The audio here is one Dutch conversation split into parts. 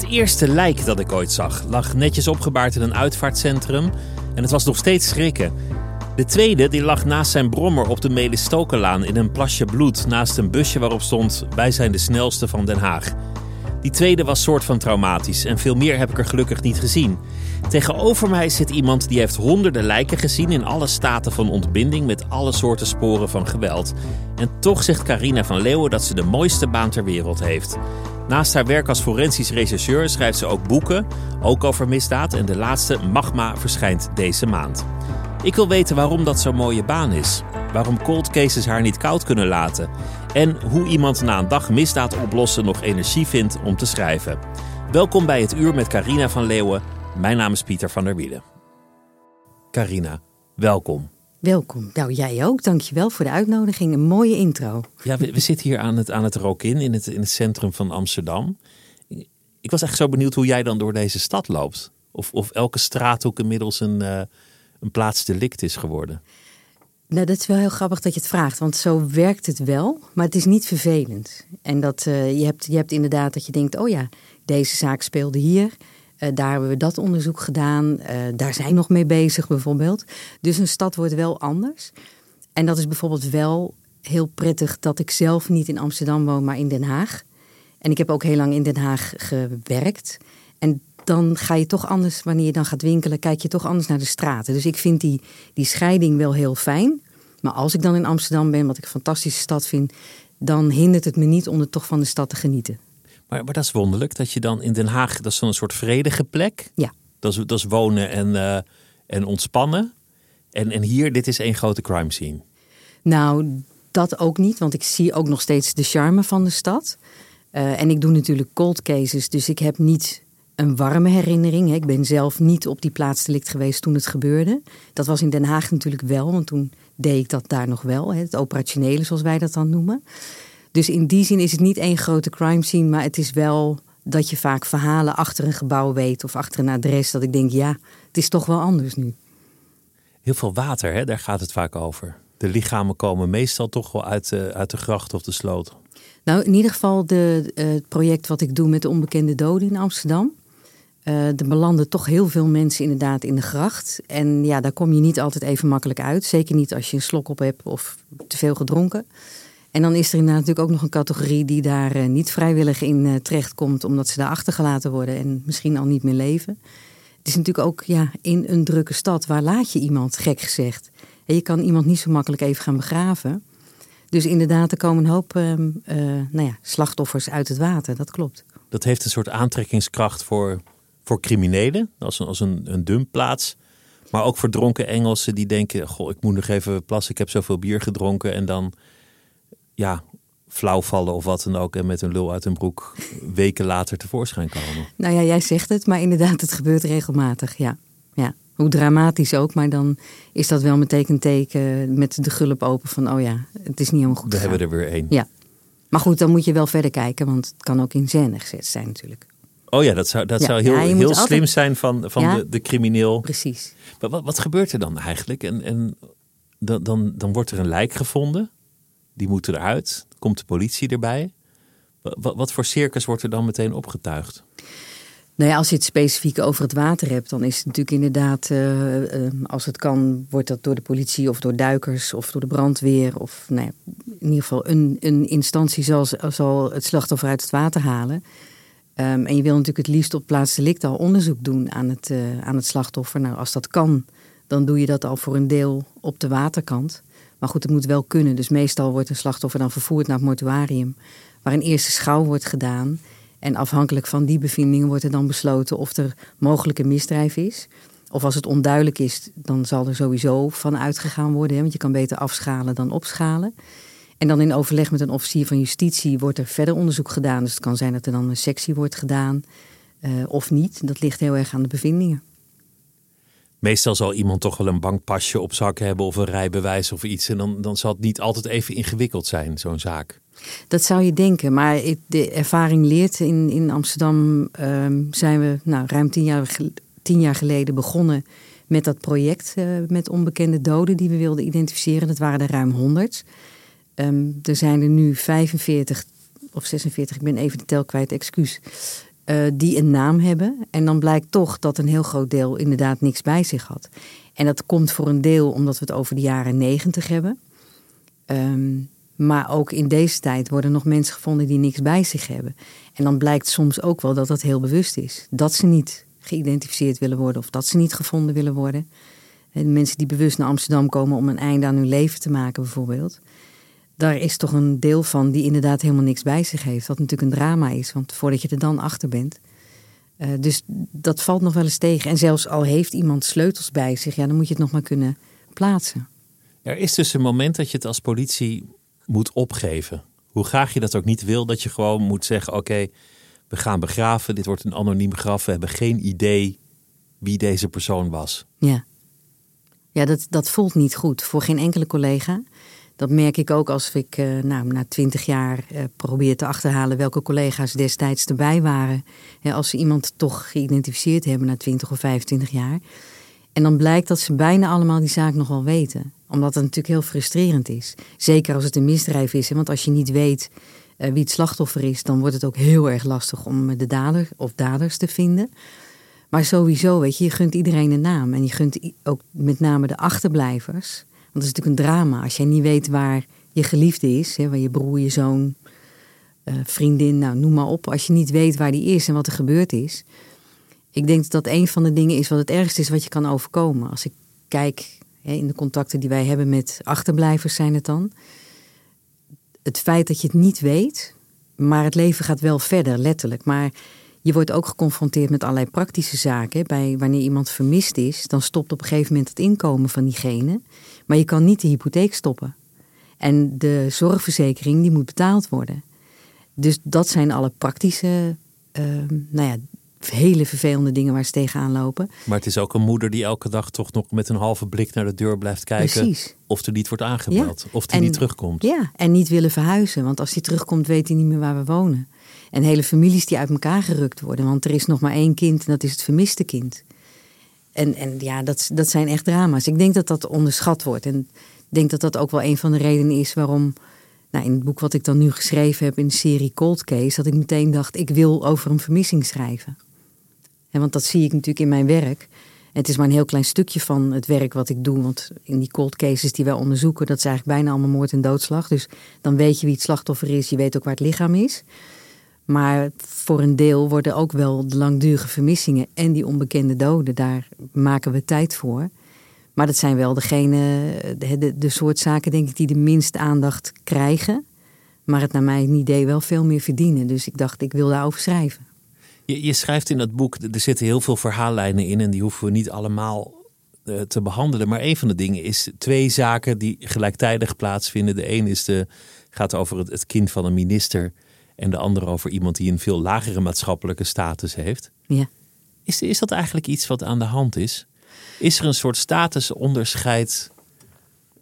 Het eerste lijk dat ik ooit zag lag netjes opgebaard in een uitvaartcentrum en het was nog steeds schrikken. De tweede die lag naast zijn brommer op de Melistokenlaan in een plasje bloed naast een busje waarop stond wij zijn de snelste van Den Haag. Die tweede was soort van traumatisch en veel meer heb ik er gelukkig niet gezien. Tegenover mij zit iemand die heeft honderden lijken gezien in alle staten van ontbinding met alle soorten sporen van geweld. En toch zegt Carina van Leeuwen dat ze de mooiste baan ter wereld heeft. Naast haar werk als forensisch rechercheur schrijft ze ook boeken, ook over misdaad en de laatste Magma verschijnt deze maand. Ik wil weten waarom dat zo'n mooie baan is. Waarom cold cases haar niet koud kunnen laten. En hoe iemand na een dag misdaad oplossen nog energie vindt om te schrijven. Welkom bij het Uur met Carina van Leeuwen. Mijn naam is Pieter van der Wielen. Carina, welkom. Welkom. Nou, jij ook. Dankjewel voor de uitnodiging. Een mooie intro. Ja, we, we zitten hier aan het, aan het Rokin in het, in het centrum van Amsterdam. Ik was echt zo benieuwd hoe jij dan door deze stad loopt. Of, of elke straathoek inmiddels een, uh, een plaatsdelict is geworden. Nou, dat is wel heel grappig dat je het vraagt, want zo werkt het wel, maar het is niet vervelend. En dat uh, je, hebt, je hebt inderdaad dat je denkt, oh ja, deze zaak speelde hier. Uh, daar hebben we dat onderzoek gedaan. Uh, daar zijn nog mee bezig bijvoorbeeld. Dus een stad wordt wel anders. En dat is bijvoorbeeld wel heel prettig dat ik zelf niet in Amsterdam woon, maar in Den Haag. En ik heb ook heel lang in Den Haag gewerkt. En dan ga je toch anders, wanneer je dan gaat winkelen, kijk je toch anders naar de straten. Dus ik vind die, die scheiding wel heel fijn. Maar als ik dan in Amsterdam ben, wat ik een fantastische stad vind, dan hindert het me niet om er toch van de stad te genieten. Maar, maar dat is wonderlijk dat je dan in Den Haag, dat is zo'n soort vredige plek. Ja. Dat is, dat is wonen en, uh, en ontspannen. En, en hier, dit is één grote crime scene. Nou, dat ook niet, want ik zie ook nog steeds de charme van de stad. Uh, en ik doe natuurlijk cold cases, dus ik heb niet een warme herinnering. Ik ben zelf niet op die plaatsdelict geweest toen het gebeurde. Dat was in Den Haag natuurlijk wel, want toen deed ik dat daar nog wel. Het operationele, zoals wij dat dan noemen. Dus in die zin is het niet één grote crime scene, maar het is wel dat je vaak verhalen achter een gebouw weet of achter een adres. Dat ik denk, ja, het is toch wel anders nu. Heel veel water, hè? daar gaat het vaak over. De lichamen komen meestal toch wel uit de, uit de gracht of de sloot. Nou, in ieder geval de, uh, het project wat ik doe met de onbekende doden in Amsterdam. Uh, er belanden toch heel veel mensen inderdaad in de gracht. En ja, daar kom je niet altijd even makkelijk uit. Zeker niet als je een slok op hebt of te veel gedronken. En dan is er inderdaad natuurlijk ook nog een categorie die daar uh, niet vrijwillig in uh, terechtkomt, omdat ze daar achtergelaten worden en misschien al niet meer leven. Het is natuurlijk ook ja, in een drukke stad, waar laat je iemand, gek gezegd. En je kan iemand niet zo makkelijk even gaan begraven. Dus inderdaad, er komen een hoop uh, nou ja, slachtoffers uit het water, dat klopt. Dat heeft een soort aantrekkingskracht voor, voor criminelen, als een, als een, een dumpplaats. Maar ook voor dronken Engelsen die denken: Goh, ik moet nog even plassen, ik heb zoveel bier gedronken. En dan ja, flauw vallen of wat dan ook. En met een lul uit een broek weken later tevoorschijn komen. Nou ja, jij zegt het, maar inderdaad, het gebeurt regelmatig. Ja, ja. Hoe dramatisch ook, maar dan is dat wel meteen een teken met de gulp open van: oh ja, het is niet helemaal goed. We hebben er weer één. Ja. Maar goed, dan moet je wel verder kijken, want het kan ook in scène gezet zijn natuurlijk. Oh ja, dat zou, dat Ja, zou heel, ja, heel altijd- slim zijn van, van Ja. de, de crimineel. Precies. Maar wat, wat gebeurt er dan eigenlijk? En, en dan, dan, dan wordt er een lijk gevonden. Die moet eruit. Komt de politie erbij. Wat, voor circus wordt er dan meteen opgetuigd? Nou ja, als je het specifiek over het water hebt, dan is het natuurlijk inderdaad, uh, uh, als het kan, wordt dat door de politie of door duikers of door de brandweer of nou ja, in ieder geval een, een instantie zal, het slachtoffer uit het water halen. Um, en je wil natuurlijk het liefst op plaats delict al onderzoek doen aan het, uh, aan het slachtoffer. Nou, als dat kan, dan doe je dat al voor een deel op de waterkant. Maar goed, het moet wel kunnen. Dus meestal wordt een slachtoffer dan vervoerd naar het mortuarium, waar een eerste schouw wordt gedaan. En afhankelijk van die bevindingen wordt er dan besloten of er mogelijk een misdrijf is. Of als het onduidelijk is, dan zal er sowieso van uitgegaan worden. Hè, want je kan beter afschalen dan opschalen. En dan in overleg met een officier van justitie wordt er verder onderzoek gedaan. Dus het kan zijn dat er dan een sectie wordt gedaan uh, of niet. Dat ligt heel erg aan de bevindingen. Meestal zal iemand toch wel een bankpasje op zak hebben of een rijbewijs of iets. En dan, dan zal het niet altijd even ingewikkeld zijn, zo'n zaak. Dat zou je denken, maar de ervaring leert. In, in Amsterdam um, zijn we nou, ruim tien jaar, tien jaar geleden begonnen met dat project uh, met onbekende doden die we wilden identificeren. Dat waren er ruim 100. Um, er zijn er nu 45 of 46, ik ben even de tel kwijt, excuus. Uh, die een naam hebben. En dan blijkt toch dat een heel groot deel inderdaad niks bij zich had. En dat komt voor een deel omdat we het over de jaren 90 hebben. Um, maar ook in deze tijd worden nog mensen gevonden die niks bij zich hebben. En dan blijkt soms ook wel dat dat heel bewust is. Dat ze niet geïdentificeerd willen worden of dat ze niet gevonden willen worden. En mensen die bewust naar Amsterdam komen om een einde aan hun leven te maken, bijvoorbeeld. Daar is toch een deel van die inderdaad helemaal niks bij zich heeft. Wat natuurlijk een drama is, want voordat je er dan achter bent. Uh, dus dat valt nog wel eens tegen. En zelfs al heeft iemand sleutels bij zich, ja, dan moet je het nog maar kunnen plaatsen. Er is dus een moment dat je het als politie moet opgeven. Hoe graag je dat ook niet wil, dat je gewoon moet zeggen: oké, we gaan begraven. Dit wordt een anoniem graf. We hebben geen idee wie deze persoon was. Ja, ja dat, dat voelt niet goed voor geen enkele collega. Dat merk ik ook als ik uh, nou, na twintig jaar uh, probeer te achterhalen welke collega's destijds erbij waren. als ze iemand toch geïdentificeerd hebben na 20 of 25 jaar. En dan blijkt dat ze bijna allemaal die zaak nog wel weten omdat het natuurlijk heel frustrerend is. Zeker als het een misdrijf is. Want als je niet weet uh, wie het slachtoffer is, dan wordt het ook heel erg lastig om de dader of daders te vinden. Maar sowieso, weet je, je gunt iedereen een naam. En je gunt ook met name de achterblijvers. Want het is natuurlijk een drama. Als jij niet weet waar je geliefde is, hè, waar je broer, je zoon, uh, vriendin, nou noem maar op. Als je niet weet waar die is en wat er gebeurd is. Ik denk dat dat een van de dingen is wat het ergste is wat je kan overkomen. Als ik kijk in de contacten die wij hebben met achterblijvers zijn het dan. Het feit dat je het niet weet, maar het leven gaat wel verder, letterlijk. Maar je wordt ook geconfronteerd met allerlei praktische zaken. Bij, wanneer iemand vermist is, dan stopt op een gegeven moment het inkomen van diegene. Maar je kan niet de hypotheek stoppen. En de zorgverzekering die moet betaald worden. Dus dat zijn alle praktische uh, nou ja, hele vervelende dingen waar ze tegenaan lopen. Maar het is ook een moeder die elke dag toch nog met een halve blik naar de deur blijft kijken. Precies. Of er niet wordt aangebeld. Of die niet terugkomt. Ja, en niet willen verhuizen. Want als die terugkomt, weet hij niet meer waar we wonen. En hele families die uit elkaar gerukt worden. Want er is nog maar één kind en dat is het vermiste kind. En, en ja, dat, dat zijn echt drama's. Ik denk dat dat onderschat wordt. En ik denk dat dat ook wel een van de redenen is waarom nou, in het boek wat ik dan nu geschreven heb in de serie Cold Case, dat ik meteen dacht, ik wil over een vermissing schrijven. En want dat zie ik natuurlijk in mijn werk. Het is maar een heel klein stukje van het werk wat ik doe. Want in die cold cases die wij onderzoeken, dat is eigenlijk bijna allemaal moord en doodslag. Dus dan weet je wie het slachtoffer is, je weet ook waar het lichaam is. Maar voor een deel worden ook wel de langdurige vermissingen en die onbekende doden, daar maken we tijd voor. Maar dat zijn wel degene, de, de, soort zaken denk ik die de minst aandacht krijgen. Maar het naar mijn idee wel veel meer verdienen. Dus ik dacht, ik wil daarover schrijven. Je, je schrijft in dat boek, er zitten heel veel verhaallijnen in en die hoeven we niet allemaal uh, te behandelen. Maar een van de dingen is twee zaken die gelijktijdig plaatsvinden. De een is de, gaat over het, het kind van een minister en de andere over iemand die een veel lagere maatschappelijke status heeft. Ja. Is, is dat eigenlijk iets wat aan de hand is? Is er een soort statusonderscheid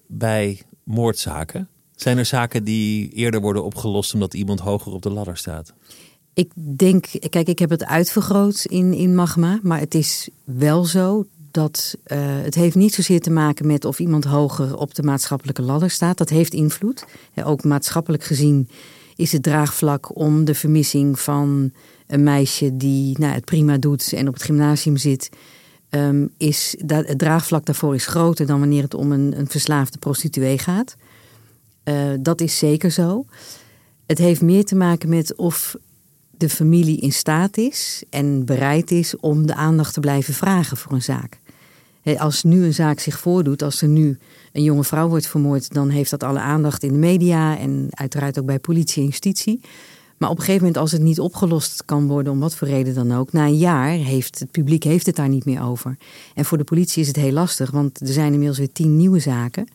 bij moordzaken? Zijn er zaken die eerder worden opgelost omdat iemand hoger op de ladder staat? Ik denk, kijk, ik heb het uitvergroot in, in Magma, maar het is wel zo dat uh, het heeft niet zozeer te maken met of iemand hoger op de maatschappelijke ladder staat. Dat heeft invloed. ook maatschappelijk gezien is het draagvlak om de vermissing van een meisje die nou, het prima doet en op het gymnasium zit. Ehm, is dat, het draagvlak daarvoor is groter dan wanneer het om een, een verslaafde prostituee gaat. Uh, dat is zeker zo. Het heeft meer te maken met of de familie in staat is en bereid is om de aandacht te blijven vragen voor een zaak. Als nu een zaak zich voordoet, als er nu een jonge vrouw wordt vermoord, dan heeft dat alle aandacht in de media en uiteraard ook bij politie en justitie. Maar op een gegeven moment, als het niet opgelost kan worden, om wat voor reden dan ook, na een jaar heeft het publiek heeft het daar niet meer over. En voor de politie is het heel lastig, want er zijn inmiddels weer tien nieuwe zaken.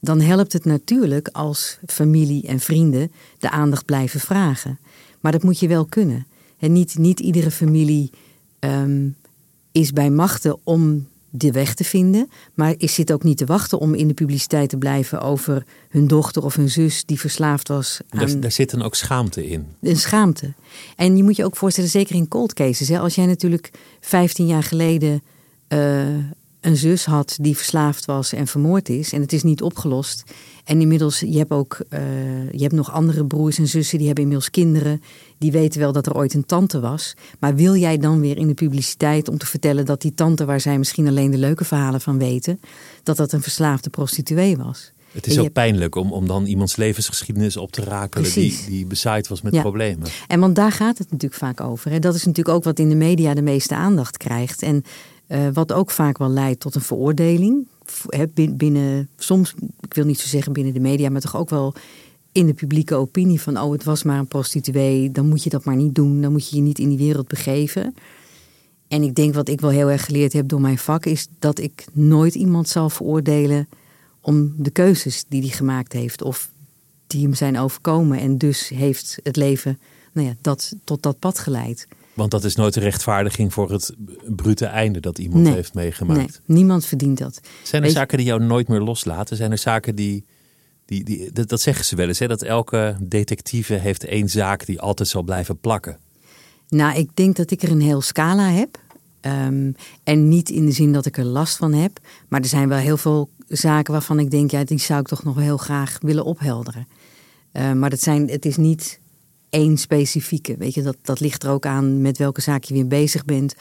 Dan helpt het natuurlijk als familie en vrienden de aandacht blijven vragen. Maar dat moet je wel kunnen. En niet, niet iedere familie ehm, is bij machten om de weg te vinden. Maar is zit ook niet te wachten om in de publiciteit te blijven over hun dochter of hun zus die verslaafd was. Aan... Daar, zit dan ook schaamte in. Een schaamte. En je moet je ook voorstellen, zeker in cold cases. Hè, als jij natuurlijk 15 jaar geleden uh, een zus had die verslaafd was en vermoord is. En het is niet opgelost. En inmiddels, je hebt ook uh, je hebt nog andere broers en zussen, die hebben inmiddels kinderen. Die weten wel dat er ooit een tante was. Maar wil jij dan weer in de publiciteit om te vertellen dat die tante, waar zij misschien alleen de leuke verhalen van weten, dat dat een verslaafde prostituee was? Het is ook pijnlijk om, om dan iemands levensgeschiedenis op te raken die, die bezaaid was met problemen. En want daar gaat het natuurlijk vaak over. Hè. Dat is natuurlijk ook wat in de media de meeste aandacht krijgt. En uh, wat ook vaak wel leidt tot een veroordeling. binnen, soms, ik wil niet zo zeggen binnen de media, maar toch ook wel in de publieke opinie van oh, het was maar een prostituee, dan moet je dat maar niet doen, dan moet je je niet in die wereld begeven. En ik denk wat ik wel heel erg geleerd heb door mijn vak, is dat ik nooit iemand zal veroordelen om de keuzes die hij gemaakt heeft of die hem zijn overkomen. En dus heeft het leven nou ja, dat, tot dat pad geleid. Want dat is nooit een rechtvaardiging voor het brute einde dat iemand heeft meegemaakt. Nee, niemand verdient dat. Zijn er zaken die jou nooit meer loslaten? Zijn er zaken die. die, die dat, dat zeggen ze wel eens, hè? dat elke detectieve heeft één zaak die altijd zal blijven plakken. Nou, ik denk dat ik er een heel scala heb. Um, en niet in de zin dat ik er last van heb. Maar er zijn wel heel veel zaken waarvan ik denk, ja, die zou ik toch nog wel heel graag willen ophelderen. Uh, maar dat zijn, het is niet één specifieke. Weet je, dat, dat ligt er ook aan met welke zaak je weer bezig bent.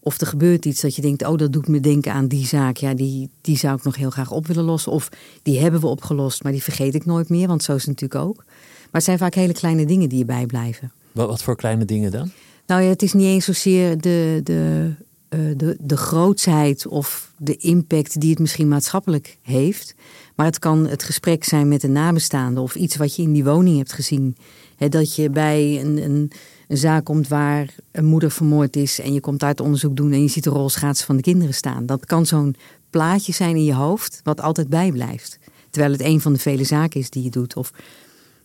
Of er gebeurt iets dat je denkt, oh, dat doet me denken aan die zaak. Ja, die, die zou ik nog heel graag op willen lossen. Of die hebben we opgelost, maar die vergeet ik nooit meer. Want zo is het natuurlijk ook. Maar het zijn vaak hele kleine dingen die je bijblijven. Wat, wat voor kleine dingen dan? Nou ja, het is niet eens zozeer de, de, uh, de, de grootsheid of de impact die het misschien maatschappelijk heeft. Maar het kan het gesprek zijn met een nabestaande of iets wat je in die woning hebt gezien dat je bij een, een, een, zaak komt waar een moeder vermoord is en je komt uit onderzoek doen en je ziet de rolschaatsen van de kinderen staan. Dat kan zo'n plaatje zijn in je hoofd wat altijd bijblijft. Terwijl het een van de vele zaken is die je doet. Of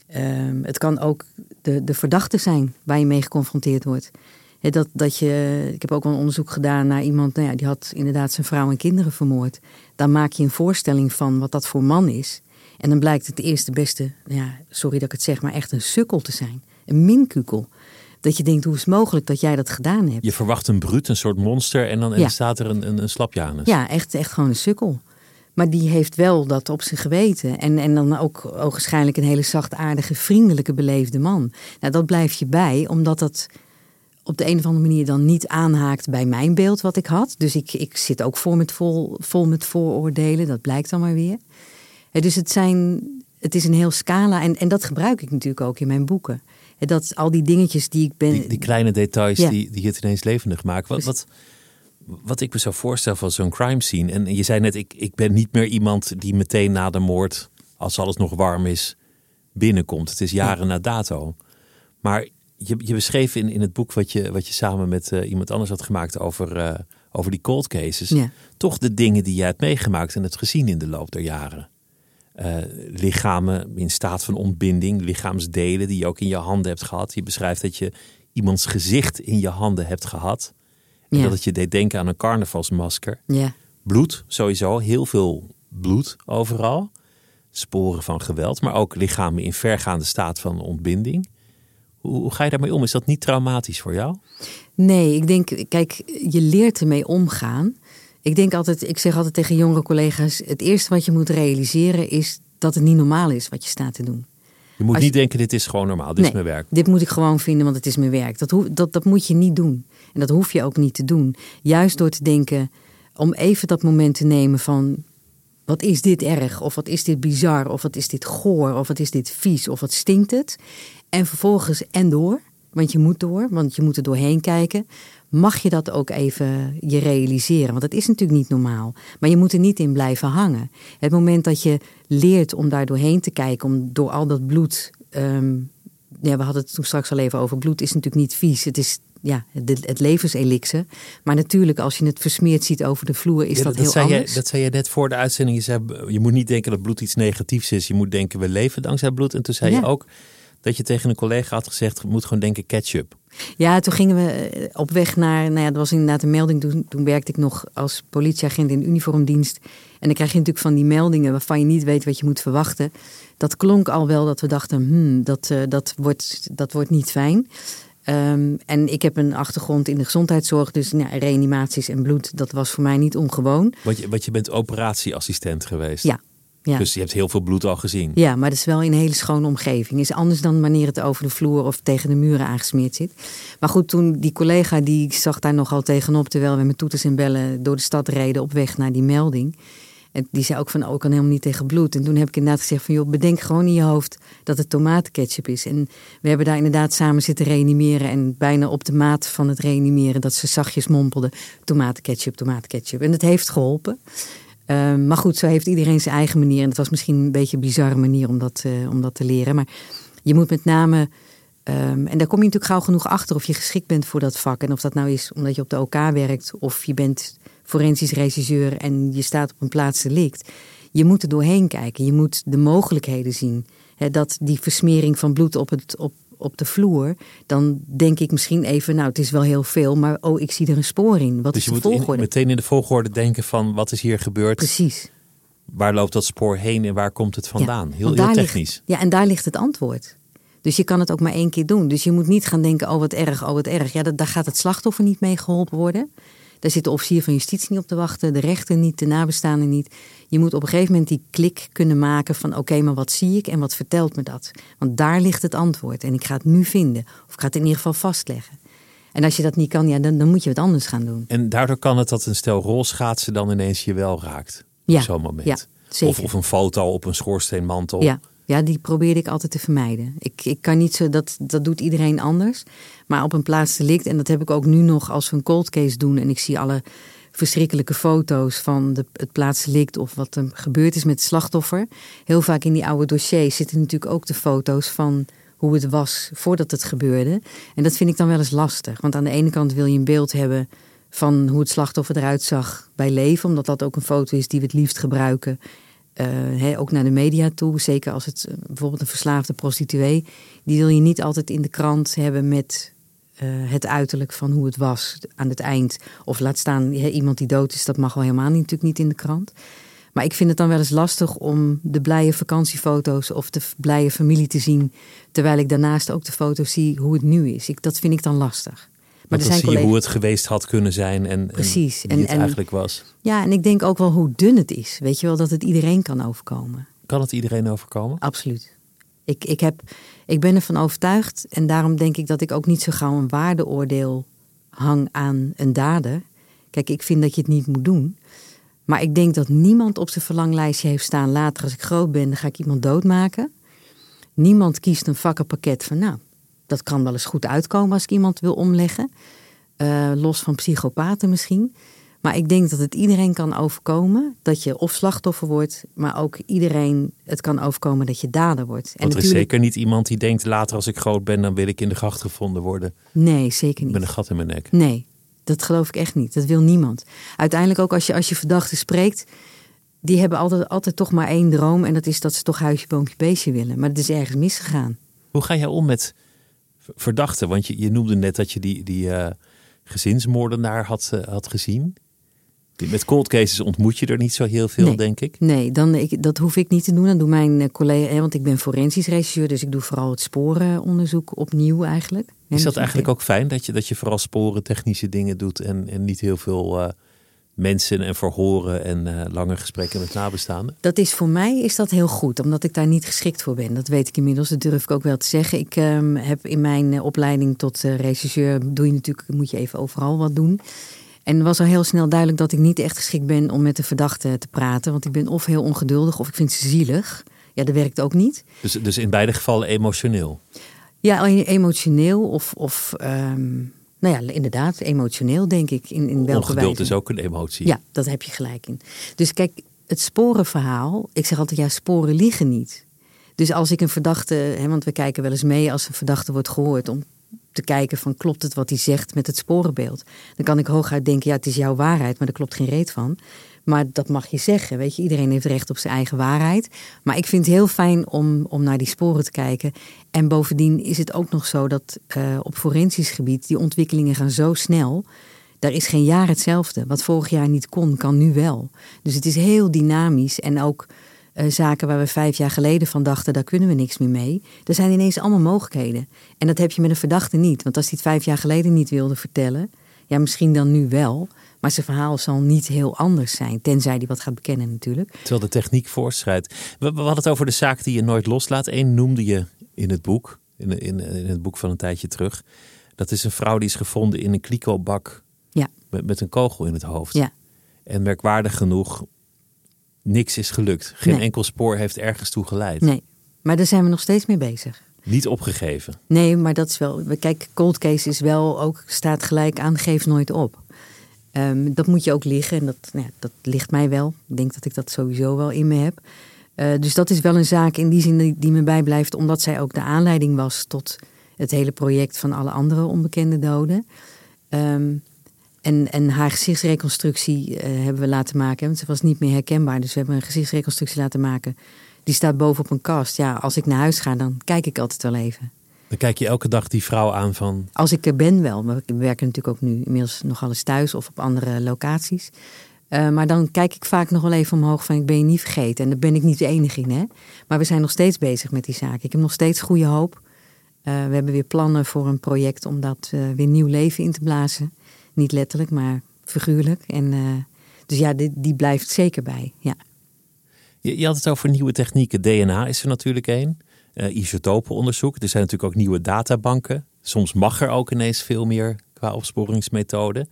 ehm, het kan ook de, de verdachte zijn waar je mee geconfronteerd wordt. dat, dat je, ik heb ook wel een onderzoek gedaan naar iemand nou ja, die had inderdaad zijn vrouw en kinderen vermoord. Dan maak je een voorstelling van wat dat voor man is. En dan blijkt het de eerste beste, ja, sorry dat ik het zeg, maar echt een sukkel te zijn. Een minkukel. Dat je denkt, hoe is het mogelijk dat jij dat gedaan hebt? Je verwacht een bruut, een soort monster en dan en staat er een, een, een slapjanus. Ja, echt, echt gewoon een sukkel. Maar die heeft wel dat op zijn geweten. En, en dan ook waarschijnlijk een hele zachtaardige, vriendelijke, beleefde man. Nou, dat blijf je bij, omdat dat op de een of andere manier dan niet aanhaakt bij mijn beeld wat ik had. Dus ik, ik zit ook vol met, vol, vol met vooroordelen, dat blijkt dan maar weer dus het, zijn, het is een heel scala en, en dat gebruik ik natuurlijk ook in mijn boeken. dat al die dingetjes die ik ben. Die, die kleine details die, die het ineens levendig maken. Wat, wat, wat ik me zo voorstel van zo'n crime scene. En je zei net, ik, ik ben niet meer iemand die meteen na de moord, als alles nog warm is, binnenkomt. Het is jaren na dato. Maar je, je beschreef in, in het boek wat je, wat je samen met uh, iemand anders had gemaakt over, uh, over die cold cases. Toch de dingen die je hebt meegemaakt en het gezien in de loop der jaren. Uh, lichamen in staat van ontbinding, lichaamsdelen die je ook in je handen hebt gehad. Je beschrijft dat je iemands gezicht in je handen hebt gehad. En dat het je deed denken aan een carnavalsmasker. Ja. Bloed, sowieso, heel veel bloed overal. Sporen van geweld, maar ook lichamen in vergaande staat van ontbinding. Hoe, hoe ga je daarmee om? Is dat niet traumatisch voor jou? Nee, ik denk, kijk, je leert ermee omgaan. Ik denk altijd, ik zeg altijd tegen jongere collega's: het eerste wat je moet realiseren is dat het niet normaal is wat je staat te doen. Je moet niet denken, dit is gewoon normaal, dit is mijn werk. Dit moet ik gewoon vinden, want het is mijn werk. Dat, dat, dat moet je niet doen. En dat hoef je ook niet te doen. Juist door te denken, om even dat moment te nemen van... wat is dit erg? Of wat is dit bizar? Of wat is dit goor? Of wat is dit vies? Of wat stinkt het? En vervolgens en door, want je moet door, want je moet er doorheen kijken mag je dat ook even je realiseren. Want het is natuurlijk niet normaal. Maar je moet er niet in blijven hangen. Het moment dat je leert om daar doorheen te kijken, om door al dat bloed. Ehm, ja, we hadden het toen straks al even over. Bloed is natuurlijk niet vies. Het is ja, het, het levenselixer. Maar natuurlijk, als je het versmeerd ziet over de vloer, is dat, dat, heel anders. Je, dat zei je net voor de uitzending. Je, zei, je moet niet denken dat bloed iets negatiefs is. Je moet denken, we leven dankzij bloed. En toen zei je ook dat je tegen een collega had gezegd, je moet gewoon denken ketchup. Ja, toen gingen we eh, op weg naar, nou ja, dat was inderdaad een melding. Toen, toen werkte ik nog als politieagent in uniformdienst. En dan krijg je natuurlijk van die meldingen waarvan je niet weet wat je moet verwachten. Dat klonk al wel dat we dachten, hmm, dat, uh, dat, wordt, dat wordt niet fijn. Um, en ik heb een achtergrond in de gezondheidszorg, dus nou, reanimaties en bloed, dat was voor mij niet ongewoon. Want je, want je bent operatieassistent geweest. Ja, ja. Dus je hebt heel veel bloed al gezien. Ja, maar dat is wel in een hele schone omgeving. Is anders dan wanneer het over de vloer of tegen de muren aangesmeerd zit. Maar goed, toen die collega die zag daar nogal tegenop terwijl we met toeters en bellen door de stad reden op weg naar die melding. En die zei ook van, oh, ik kan helemaal niet tegen bloed. En toen heb ik inderdaad gezegd van, joh, bedenk gewoon in je hoofd dat het tomatenketchup is. En we hebben daar inderdaad samen zitten reanimeren. En bijna op de maat van het reanimeren dat ze zachtjes mompelden, tomatenketchup, tomatenketchup. En het heeft geholpen. Uh, maar goed, zo heeft iedereen zijn eigen manier. En het was misschien een beetje een bizarre manier om dat, uh, om dat te leren. Maar je moet met name, um, en daar kom je natuurlijk gauw genoeg achter of je geschikt bent voor dat vak. En of dat nou is omdat je op de OK werkt of je bent forensisch regisseur en je staat op een plaats delict. Je moet er doorheen kijken. Je moet de mogelijkheden zien. Dat die versmering van bloed op, het, op, op de vloer, dan denk ik misschien even, nou, het is wel heel veel, maar oh, ik zie er een spoor in. Wat dus is je de moet volgorde? Meteen in de volgorde denken van wat is hier gebeurd? Precies. Waar loopt dat spoor heen en waar komt het vandaan? Ja, heel, heel technisch. Ligt, ja, en daar ligt het antwoord. Dus je kan het ook maar één keer doen. Dus je moet niet gaan denken, oh wat erg, oh wat erg. Ja, dat, daar gaat het slachtoffer niet mee geholpen worden. Daar zit de officier van justitie niet op te wachten, de rechter niet, de nabestaanden niet. Je moet op een gegeven moment die klik kunnen maken van oké, maar wat zie ik en wat vertelt me dat? Want daar ligt het antwoord en ik ga het nu vinden. Of ik ga het in ieder geval vastleggen. En als je dat niet kan, ja, dan, dan moet je wat anders gaan doen. En daardoor kan het dat een stel rolschaatsen dan ineens je wel raakt. Ja, op zo'n moment. Ja, zeker. Of, of een foto op een schoorsteenmantel. Ja, ja, die probeerde ik altijd te vermijden. Ik, ik kan niet zo, dat, dat doet iedereen anders. Maar op een plaats delict, en dat heb ik ook nu nog als we een cold case doen en ik zie alle verschrikkelijke foto's van de, het plaatsdelict of wat er gebeurd is met het slachtoffer. Heel vaak in die oude dossiers zitten natuurlijk ook de foto's van hoe het was voordat het gebeurde. En dat vind ik dan wel eens lastig. Want aan de ene kant wil je een beeld hebben van hoe het slachtoffer eruit zag bij leven, omdat dat ook een foto is die we het liefst gebruiken. Uh, ook naar de media toe. Zeker als het bijvoorbeeld een verslaafde prostituee. Die wil je niet altijd in de krant hebben met uh, het uiterlijk van hoe het was aan het eind. Of laat staan iemand die dood is, dat mag wel helemaal niet, natuurlijk niet in de krant. Maar ik vind het dan wel eens lastig om de blije vakantiefoto's of de blije familie te zien. Terwijl ik daarnaast ook de foto's zie hoe het nu is. Ik, dat vind ik dan lastig. Maar dan zie collega's... je hoe het geweest had kunnen zijn en, Precies. en wie het eigenlijk was. Ja, en ik denk ook wel hoe dun het is. Weet je wel, dat het iedereen kan overkomen. Kan het iedereen overkomen? Absoluut. Ik, ik, heb, ik ben ervan overtuigd en daarom denk ik dat ik ook niet zo gauw een waardeoordeel hang aan een dader. Kijk, ik vind dat je het niet moet doen. Maar ik denk dat niemand op zijn verlanglijstje heeft staan... later als ik groot ben, dan ga ik iemand doodmaken. Niemand kiest een vakkenpakket van... nou, dat kan wel eens goed uitkomen als ik iemand wil omleggen. Uh, los van psychopaten misschien. Maar ik denk dat het iedereen kan overkomen dat je of slachtoffer wordt, maar ook iedereen het kan overkomen dat je dader wordt. En Want er is zeker niet iemand die denkt later als ik groot ben, dan wil ik in de gracht gevonden worden. Nee, zeker niet. Met een gat in mijn nek. Nee, dat geloof ik echt niet. Dat wil niemand. Uiteindelijk ook als je, als je verdachten spreekt, die hebben altijd, altijd toch maar één droom en dat is dat ze toch huisje, boompje, beestje willen. Maar het is ergens misgegaan. Hoe ga jij om met verdachten? Want je, je noemde net dat je die, die uh, gezinsmoordenaar had, uh, had gezien. Met cold cases ontmoet je er niet zo heel veel, nee, denk ik. Nee, dan, ik, dat hoef ik niet te doen. Dan doen mijn eh, collega, want ik ben forensisch regisseur, dus ik doe vooral het sporenonderzoek opnieuw eigenlijk. Is dat eigenlijk ook fijn dat je, dat je vooral sporen, technische dingen doet en, en niet heel veel mensen en verhoren en uh, lange gesprekken met nabestaanden? Dat is voor mij is dat heel goed, omdat ik daar niet geschikt voor ben. Dat weet ik inmiddels, dat durf ik ook wel te zeggen. Ik um, heb in mijn uh, opleiding tot uh, regisseur, doe je natuurlijk, moet je even overal wat doen. En was al heel snel duidelijk dat ik niet echt geschikt ben om met de verdachte te praten. Want ik ben of heel ongeduldig of ik vind ze zielig. Ja, dat werkt ook niet. Dus, dus in beide gevallen emotioneel? Ja, emotioneel of, of um, nou ja, inderdaad, emotioneel denk ik. In, in welke Ongeduld wijze. is ook een emotie. Ja, dat heb je gelijk in. Dus kijk, het sporenverhaal, ik zeg altijd ja, sporen liegen niet. Dus als ik een verdachte, hè, want we kijken wel eens mee als een verdachte wordt gehoord om te kijken van klopt het wat hij zegt met het sporenbeeld. Dan kan ik hooguit denken, ja het is jouw waarheid, maar daar klopt geen reet van. Maar dat mag je zeggen, weet je. Iedereen heeft recht op zijn eigen waarheid. Maar ik vind het heel fijn om, om naar die sporen te kijken. En bovendien is het ook nog zo dat uh, op forensisch gebied... die ontwikkelingen gaan zo snel... Daar is geen jaar hetzelfde. Wat vorig jaar niet kon, kan nu wel. Dus het is heel dynamisch. En ook uh, zaken waar we vijf jaar geleden van dachten, daar kunnen we niks meer mee. Er zijn ineens allemaal mogelijkheden. En dat heb je met een verdachte niet. Want als hij het vijf jaar geleden niet wilde vertellen, ja, misschien dan nu wel. Maar zijn verhaal zal niet heel anders zijn, tenzij hij wat gaat bekennen natuurlijk. Terwijl de techniek voorschrijdt. We, we hadden het over de zaak die je nooit loslaat. Eén noemde je in het boek, in, in, in, het boek van een tijdje terug. Dat is een vrouw die is gevonden in een kliko-bak ja. met, met een kogel in het hoofd. Ja. En merkwaardig genoeg, niks is gelukt. Geen Nee. enkel spoor heeft ergens toe geleid. Nee, maar daar zijn we nog steeds mee bezig. Niet opgegeven. Nee, maar dat is wel. Kijk, cold case is wel ook staat gelijk aan geef nooit op. Ehm, dat moet je ook liggen en dat, nou ja, dat ligt mij wel. Ik denk dat ik dat sowieso wel in me heb. Eh, dus dat is wel een zaak in die zin die, me bijblijft, omdat zij ook de aanleiding was tot het hele project van alle andere onbekende doden. Ehm, en, en haar gezichtsreconstructie eh, hebben we laten maken, want ze was niet meer herkenbaar. Dus we hebben een gezichtsreconstructie laten maken. Die staat boven op een kast. Ja, als ik naar huis ga, dan kijk ik altijd wel even. Dan kijk je elke dag die vrouw aan van... Als ik er ben wel, maar we werken natuurlijk ook nu inmiddels nog alles thuis of op andere locaties. Uh, maar dan kijk ik vaak nog wel even omhoog van ik ben je niet vergeten. En daar ben ik niet de enige in. Hè? Maar we zijn nog steeds bezig met die zaak. Ik heb nog steeds goede hoop. Uh, we hebben weer plannen voor een project om dat uh, weer nieuw leven in te blazen. Niet letterlijk, maar figuurlijk. En, dus ja, die, die, blijft zeker bij. Ja. Je, je had het over nieuwe technieken. DNA is er natuurlijk één. Uh, isotopenonderzoek. Er zijn natuurlijk ook nieuwe databanken. Soms mag er ook ineens veel meer qua opsporingsmethode.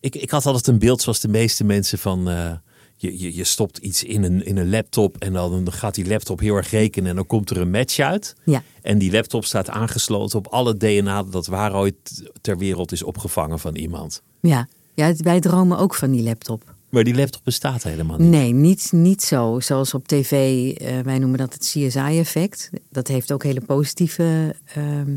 Ik, ik had altijd een beeld zoals de meeste mensen van... Uh, je, je, je stopt iets in een, in een laptop en dan gaat die laptop heel erg rekenen en dan komt er een match uit. Ja. En die laptop staat aangesloten op alle DNA dat waar ooit ter wereld is opgevangen van iemand. Ja, ja wij dromen ook van die laptop. Maar die laptop bestaat helemaal niet. Nee, niet, niet zo. Zoals op tv, uh, wij noemen dat het CSI-effect. Dat heeft ook hele positieve uh, uh,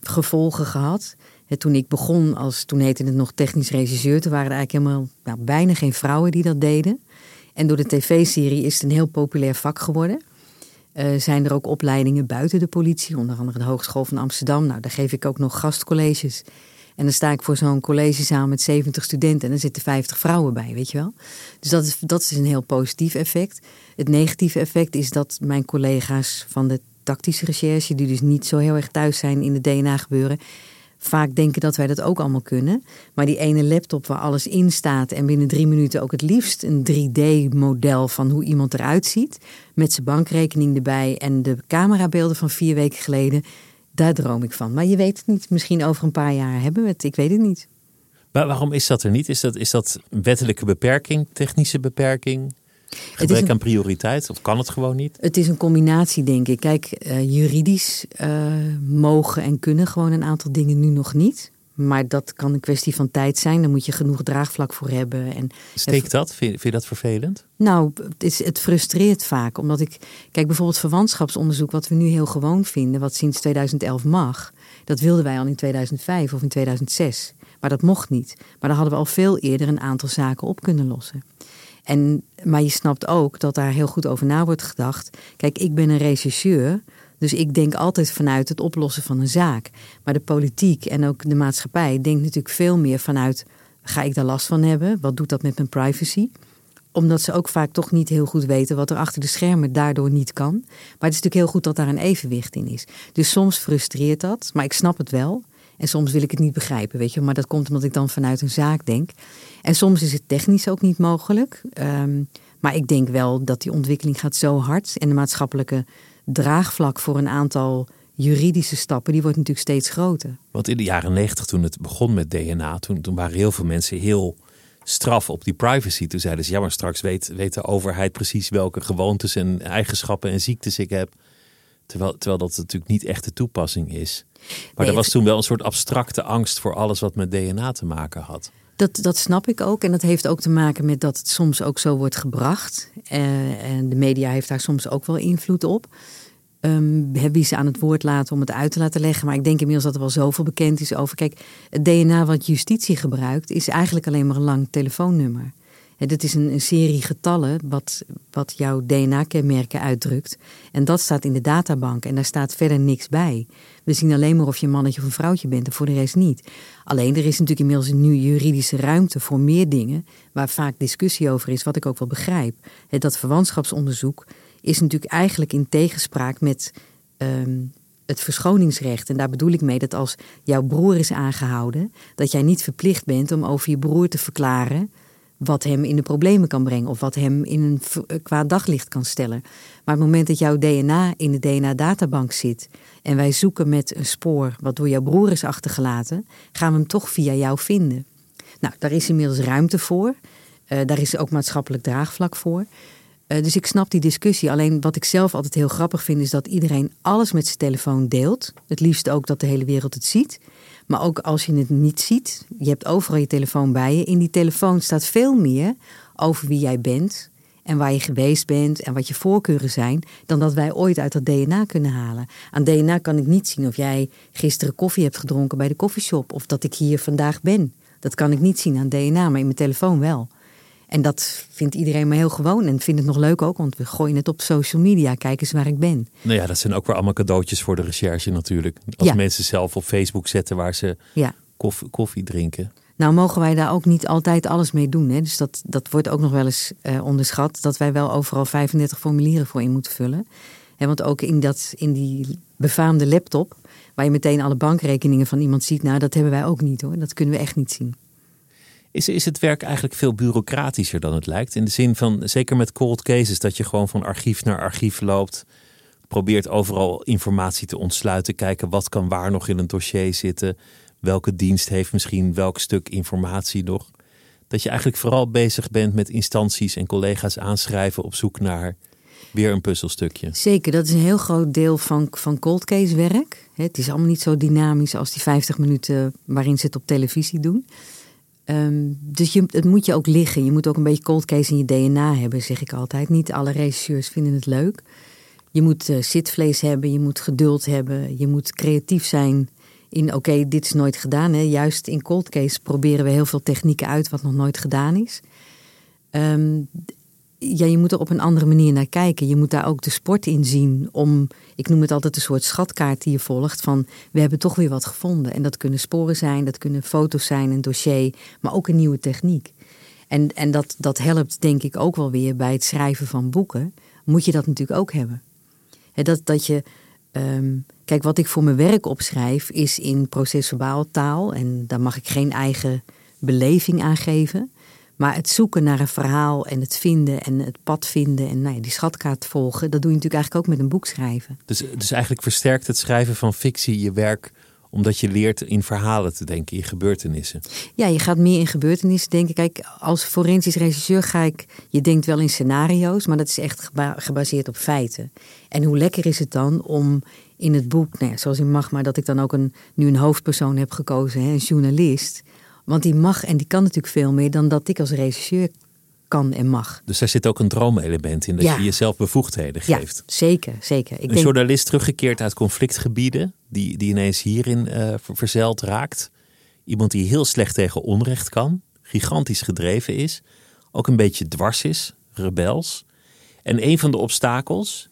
gevolgen gehad. En toen ik begon, als, toen heette het nog technisch regisseur, toen waren er eigenlijk helemaal nou, bijna geen vrouwen die dat deden. En door de tv-serie is het een heel populair vak geworden. Uh, zijn er ook opleidingen buiten de politie, onder andere de Hogeschool van Amsterdam. Nou, daar geef ik ook nog gastcolleges. En dan sta ik voor zo'n collegezaal met 70 studenten en er zitten 50 vrouwen bij, weet je wel. Dus dat is, dat is een heel positief effect. Het negatieve effect is dat mijn collega's van de tactische recherche, die dus niet zo heel erg thuis zijn in het DNA-gebeuren, vaak denken dat wij dat ook allemaal kunnen. Maar die ene laptop waar alles in staat en binnen drie minuten ook het liefst een 3D-model van hoe iemand eruit ziet, met zijn bankrekening erbij en de camerabeelden van vier weken geleden, daar droom ik van. Maar je weet het niet. Misschien over een paar jaar hebben we het. Ik weet het niet. Maar waarom is dat er niet? Is dat, is dat wettelijke beperking, technische beperking? Gebrek een, aan prioriteit? Of kan het gewoon niet? Het is een combinatie, denk ik. Kijk, uh, juridisch uh, mogen en kunnen gewoon een aantal dingen nu nog niet. Maar dat kan een kwestie van tijd zijn. Daar moet je genoeg draagvlak voor hebben. En Steekt dat? Vind, vind je dat vervelend? Nou, het, is, het frustreert vaak. Omdat ik... Kijk, bijvoorbeeld verwantschapsonderzoek... wat we nu heel gewoon vinden... wat sinds 2011 mag... dat wilden wij al in 2005 of in 2006. Maar dat mocht niet. Maar dan hadden we al veel eerder... een aantal zaken op kunnen lossen. En, maar je snapt ook dat daar heel goed over na wordt gedacht. Kijk, ik ben een rechercheur... Dus ik denk altijd vanuit het oplossen van een zaak. Maar de politiek en ook de maatschappij denkt natuurlijk veel meer vanuit: ga ik daar last van hebben? Wat doet dat met mijn privacy? Omdat ze ook vaak toch niet heel goed weten wat er achter de schermen daardoor niet kan. Maar het is natuurlijk heel goed dat daar een evenwicht in is. Dus soms frustreert dat, maar ik snap het wel. En soms wil ik het niet begrijpen, weet je. Maar dat komt omdat ik dan vanuit een zaak denk. En soms is het technisch ook niet mogelijk. Ehm, maar ik denk wel dat die ontwikkeling gaat zo hard. En de maatschappelijke draagvlak voor een aantal juridische stappen, die wordt natuurlijk steeds groter. Want in de jaren negentig, toen het begon met DNA, toen, toen waren heel veel mensen heel straf op die privacy. Toen zeiden ze, ja, maar straks weet, weet de overheid precies welke gewoontes en eigenschappen en ziektes ik heb. Terwijl, terwijl dat natuurlijk niet echt de toepassing is. Maar er was toen wel een soort abstracte angst voor alles wat met DNA te maken had. Dat, dat snap ik ook. En dat heeft ook te maken met dat het soms ook zo wordt gebracht. Uh, en de media heeft daar soms ook wel invloed op. Um, wie ze aan het woord laten om het uit te laten leggen. Maar ik denk inmiddels dat er wel zoveel bekend is over. Kijk, het DNA wat justitie gebruikt is eigenlijk alleen maar een lang telefoonnummer. Dit is een, een, serie getallen wat, wat jouw DNA-kenmerken uitdrukt. En dat staat in de databank en daar staat verder niks bij. We zien alleen maar of je een mannetje of een vrouwtje bent en voor de rest niet. Alleen er is natuurlijk inmiddels nu juridische ruimte voor meer dingen waar vaak discussie over is, wat ik ook wel begrijp. Dat verwantschapsonderzoek is natuurlijk eigenlijk in tegenspraak met um, het verschoningsrecht. En daar bedoel ik mee dat als jouw broer is aangehouden, dat jij niet verplicht bent om over je broer te verklaren wat hem in de problemen kan brengen of wat hem in een eh, kwaad daglicht kan stellen. Maar het moment dat jouw DNA in de DNA-databank zit en wij zoeken met een spoor wat door jouw broer is achtergelaten, gaan we hem toch via jou vinden. Nou, daar is inmiddels ruimte voor. Uh, daar is ook maatschappelijk draagvlak voor. Uh, dus ik snap die discussie. Alleen wat ik zelf altijd heel grappig vind, is dat iedereen alles met zijn telefoon deelt. Het liefst ook dat de hele wereld het ziet. Maar ook als je het niet ziet, je hebt overal je telefoon bij je. In die telefoon staat veel meer over wie jij bent en waar je geweest bent en wat je voorkeuren zijn, dan dat wij ooit uit dat DNA kunnen halen. Aan DNA kan ik niet zien of jij gisteren koffie hebt gedronken bij de koffieshop of dat ik hier vandaag ben. Dat kan ik niet zien aan DNA, maar in mijn telefoon wel. En dat vindt iedereen maar heel gewoon en vindt het nog leuk ook, want we gooien het op social media. Kijk eens waar ik ben. Nou ja, dat zijn ook weer allemaal cadeautjes voor de recherche natuurlijk. Als mensen zelf op Facebook zetten waar ze ja. koffie, koffie, drinken. Nou mogen wij daar ook niet altijd alles mee doen. Hè? Dus dat, dat wordt ook nog wel eens uh, onderschat. Dat wij wel overal 35 formulieren voor in moeten vullen. He, want ook in, dat, in die befaamde laptop, waar je meteen alle bankrekeningen van iemand ziet, nou dat hebben wij ook niet hoor. Dat kunnen we echt niet zien. Is, is het werk eigenlijk veel bureaucratischer dan het lijkt? In de zin van, zeker met cold cases, dat je gewoon van archief naar archief loopt. Probeert overal informatie te ontsluiten. Kijken wat kan waar nog in een dossier zitten. Welke dienst heeft misschien welk stuk informatie nog. Dat je eigenlijk vooral bezig bent met instanties en collega's aanschrijven op zoek naar weer een puzzelstukje. Zeker, dat is een heel groot deel van, van cold case werk. Het is allemaal niet zo dynamisch als die 50 minuten waarin ze het op televisie doen. Um, dus je, het moet je ook liggen. Je moet ook een beetje cold case in je DNA hebben, zeg ik altijd. Niet alle regisseurs vinden het leuk. Je moet uh, zitvlees hebben, je moet geduld hebben, je moet creatief zijn in oké, dit is nooit gedaan. Hè. Juist in cold case proberen we heel veel technieken uit wat nog nooit gedaan is. Um, ja, je moet er op een andere manier naar kijken. Je moet daar ook de sport in zien om, ik noem het altijd een soort schatkaart die je volgt van we hebben toch weer wat gevonden. En dat kunnen sporen zijn, dat kunnen foto's zijn, een dossier, maar ook een nieuwe techniek. En, en dat, dat helpt denk ik ook wel weer bij het schrijven van boeken. Moet je dat natuurlijk ook hebben. dat, dat je, ehm, kijk wat ik voor mijn werk opschrijf is in processuaal taal en daar mag ik geen eigen beleving aan geven. Maar het zoeken naar een verhaal en het vinden en het pad vinden en nou ja, die schatkaart volgen, dat doe je natuurlijk eigenlijk ook met een boek schrijven. Dus, dus eigenlijk versterkt het schrijven van fictie je werk omdat je leert in verhalen te denken, in gebeurtenissen. Ja, je gaat meer in gebeurtenissen denken. Kijk, als forensisch regisseur ga ik, je denkt wel in scenario's, maar dat is echt gebaseerd op feiten. En hoe lekker is het dan om in het boek, nou ja, zoals in Magma, dat ik dan ook een, nu een hoofdpersoon heb gekozen, hè, een journalist want die mag en die kan natuurlijk veel meer dan dat ik als regisseur kan en mag. Dus daar zit ook een droomelement in, dat je jezelf bevoegdheden geeft. Ja, zeker, zeker. Ik een denk... journalist teruggekeerd uit conflictgebieden, die, die ineens hierin uh, verzeild raakt. Iemand die heel slecht tegen onrecht kan, gigantisch gedreven is, ook een beetje dwars is, rebels. En een van de obstakels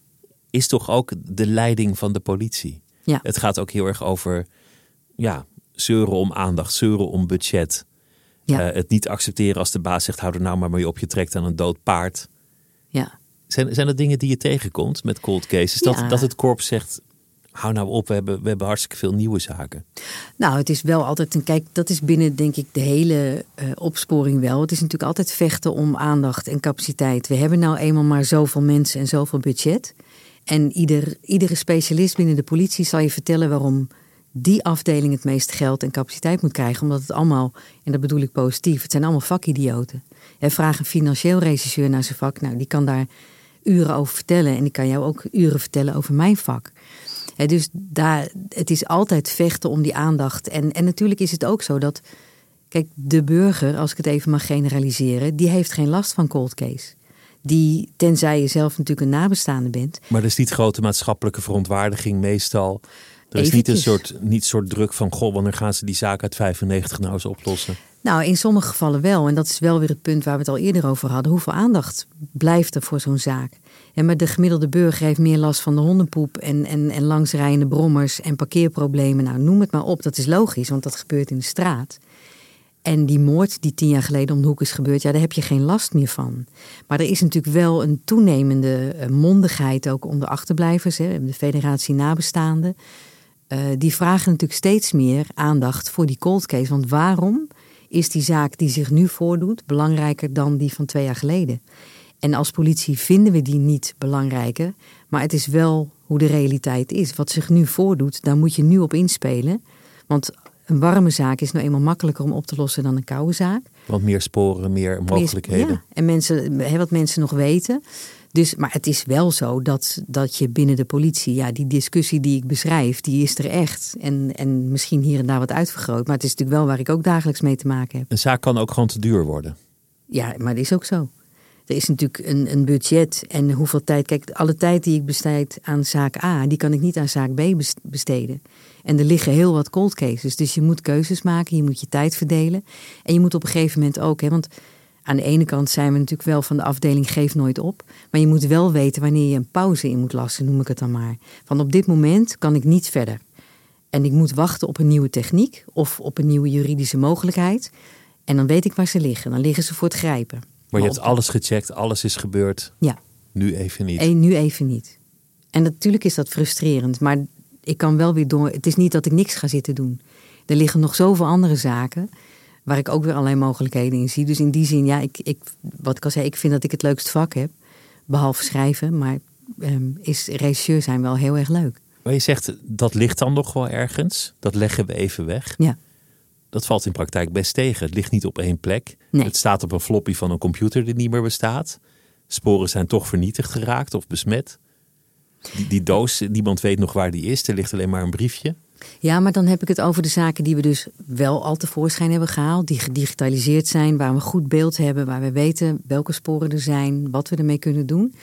is toch ook de leiding van de politie. Ja. Het gaat ook heel erg over ja, zeuren om aandacht, zeuren om budget. Ja. Uh, het niet accepteren als de baas zegt: hou er nou maar mee op, je trekt aan een dood paard. Ja. Zijn, zijn er dingen die je tegenkomt met cold cases? Dat, dat het korps zegt: hou nou op, we hebben, we hebben hartstikke veel nieuwe zaken. Nou, het is wel altijd een kijk, dat is binnen denk ik de hele uh, opsporing wel. Het is natuurlijk altijd vechten om aandacht en capaciteit. We hebben nou eenmaal maar zoveel mensen en zoveel budget. En ieder, iedere specialist binnen de politie zal je vertellen waarom die afdeling het meeste geld en capaciteit moet krijgen. Omdat het allemaal, en dat bedoel ik positief, het zijn allemaal vakidioten. En vraag een financieel regisseur naar zijn vak. Nou, die kan daar uren over vertellen. En ik kan jou ook uren vertellen over mijn vak. dus daar, het is altijd vechten om die aandacht. En, en natuurlijk is het ook zo dat. Kijk, de burger, als ik het even mag generaliseren, die heeft geen last van cold case. Die, tenzij je zelf natuurlijk een nabestaande bent. Maar er is niet grote maatschappelijke verontwaardiging meestal. Er is niet een soort, niet soort druk van, goh, wanneer gaan ze die zaak uit 95 nou eens oplossen? Nou, in sommige gevallen wel. En dat is wel weer het punt waar we het al eerder over hadden. Hoeveel aandacht blijft er voor zo'n zaak? En maar de gemiddelde burger heeft meer last van de hondenpoep en, en, en langsrijende brommers en parkeerproblemen. Nou, noem het maar op. Dat is logisch, want dat gebeurt in de straat. En die moord die tien jaar geleden om de hoek is gebeurd, ja, daar heb je geen last meer van. Maar er is natuurlijk wel een toenemende eh, mondigheid ook onder achterblijvers, hè, de federatie nabestaanden. Uh, die vragen natuurlijk steeds meer aandacht voor die cold case. Want waarom is die zaak die zich nu voordoet belangrijker dan die van twee jaar geleden? En als politie vinden we die niet belangrijker, maar het is wel hoe de realiteit is. Wat zich nu voordoet, daar moet je nu op inspelen. Want een warme zaak is nou eenmaal makkelijker om op te lossen dan een koude zaak. Want meer sporen, meer mogelijkheden. Ja, en mensen, wat mensen nog weten. Dus, maar het is wel zo dat, dat je binnen de politie, ja, die discussie die ik beschrijf, die is er echt. En, en misschien hier en daar wat uitvergroot. Maar het is natuurlijk wel waar ik ook dagelijks mee te maken heb. Een zaak kan ook gewoon te duur worden. Ja, maar dat is ook zo. Er is natuurlijk een, een budget en hoeveel tijd. Kijk, alle tijd die ik besteed aan zaak A, die kan ik niet aan zaak B besteden. En er liggen heel wat cold cases. Dus je moet keuzes maken, je moet je tijd verdelen. En je moet op een gegeven moment ook, hè, want aan de ene kant zijn we natuurlijk wel van de afdeling geef nooit op. Maar je moet wel weten wanneer je een pauze in moet lassen, noem ik het dan maar. Van op dit moment kan ik niet verder. En ik moet wachten op een nieuwe techniek of op een nieuwe juridische mogelijkheid. En dan weet ik waar ze liggen. Dan liggen ze voor het grijpen. Maar je hebt alles gecheckt, alles is gebeurd. Ja. Nu even niet. En nu even niet. En natuurlijk is dat frustrerend, maar ik kan wel weer door. Het is niet dat ik niks ga zitten doen. Er liggen nog zoveel andere zaken waar ik ook weer allerlei mogelijkheden in zie. Dus in die zin, ja, ik, ik, wat ik al zei, ik vind dat ik het leukst vak heb. Behalve schrijven, maar um, is regisseur zijn wel heel erg leuk. Maar je zegt, dat ligt dan nog wel ergens. Dat leggen we even weg. Ja. Dat valt in praktijk best tegen. Het ligt niet op één plek. Nee. Het staat op een floppy van een computer die niet meer bestaat. Sporen zijn toch vernietigd geraakt of besmet. Die, die doos, niemand weet nog waar die is. Er ligt alleen maar een briefje. Ja, maar dan heb ik het over de zaken die we dus wel al tevoorschijn hebben gehaald. Die gedigitaliseerd zijn, waar we goed beeld hebben. Waar we weten welke sporen er zijn, wat we ermee kunnen doen.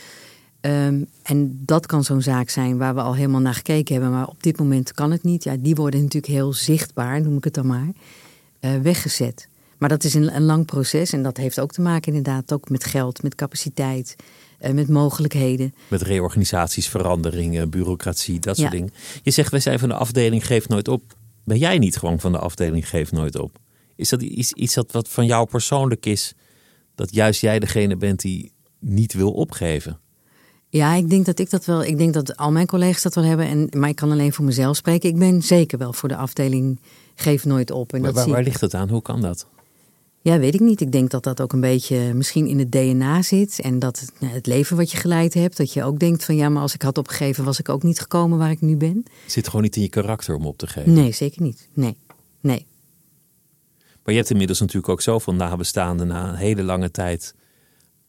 Um, en dat kan zo'n zaak zijn waar we al helemaal naar gekeken hebben. Maar op dit moment kan het niet. Ja, die worden natuurlijk heel zichtbaar, noem ik het dan maar, uh, weggezet. Maar dat is een, een lang proces en dat heeft ook te maken inderdaad ook met geld, met capaciteit. Eh, met mogelijkheden. Met reorganisaties, veranderingen, bureaucratie, dat soort dingen. Je zegt, wij zijn van de afdeling Geef Nooit Op. Ben jij niet gewoon van de afdeling Geef Nooit Op? Is dat iets, iets dat wat van jou persoonlijk is? Dat juist jij degene bent die niet wil opgeven? Ja, ik denk dat ik dat wel. Ik denk dat al mijn collega's dat wel hebben. En, maar ik kan alleen voor mezelf spreken. Ik ben zeker wel voor de afdeling Geef Nooit Op. En maar, dat waar, waar ligt het aan? Hoe kan dat? Ja, weet ik niet. Ik denk dat dat ook een beetje misschien in het DNA zit. En dat het, nou, het, leven wat je geleid hebt, dat je ook denkt van ja, maar als ik had opgegeven, was ik ook niet gekomen waar ik nu ben. Het zit gewoon niet in je karakter om op te geven. Nee, zeker niet. Nee, nee. Maar je hebt inmiddels natuurlijk ook zoveel nabestaanden na een hele lange tijd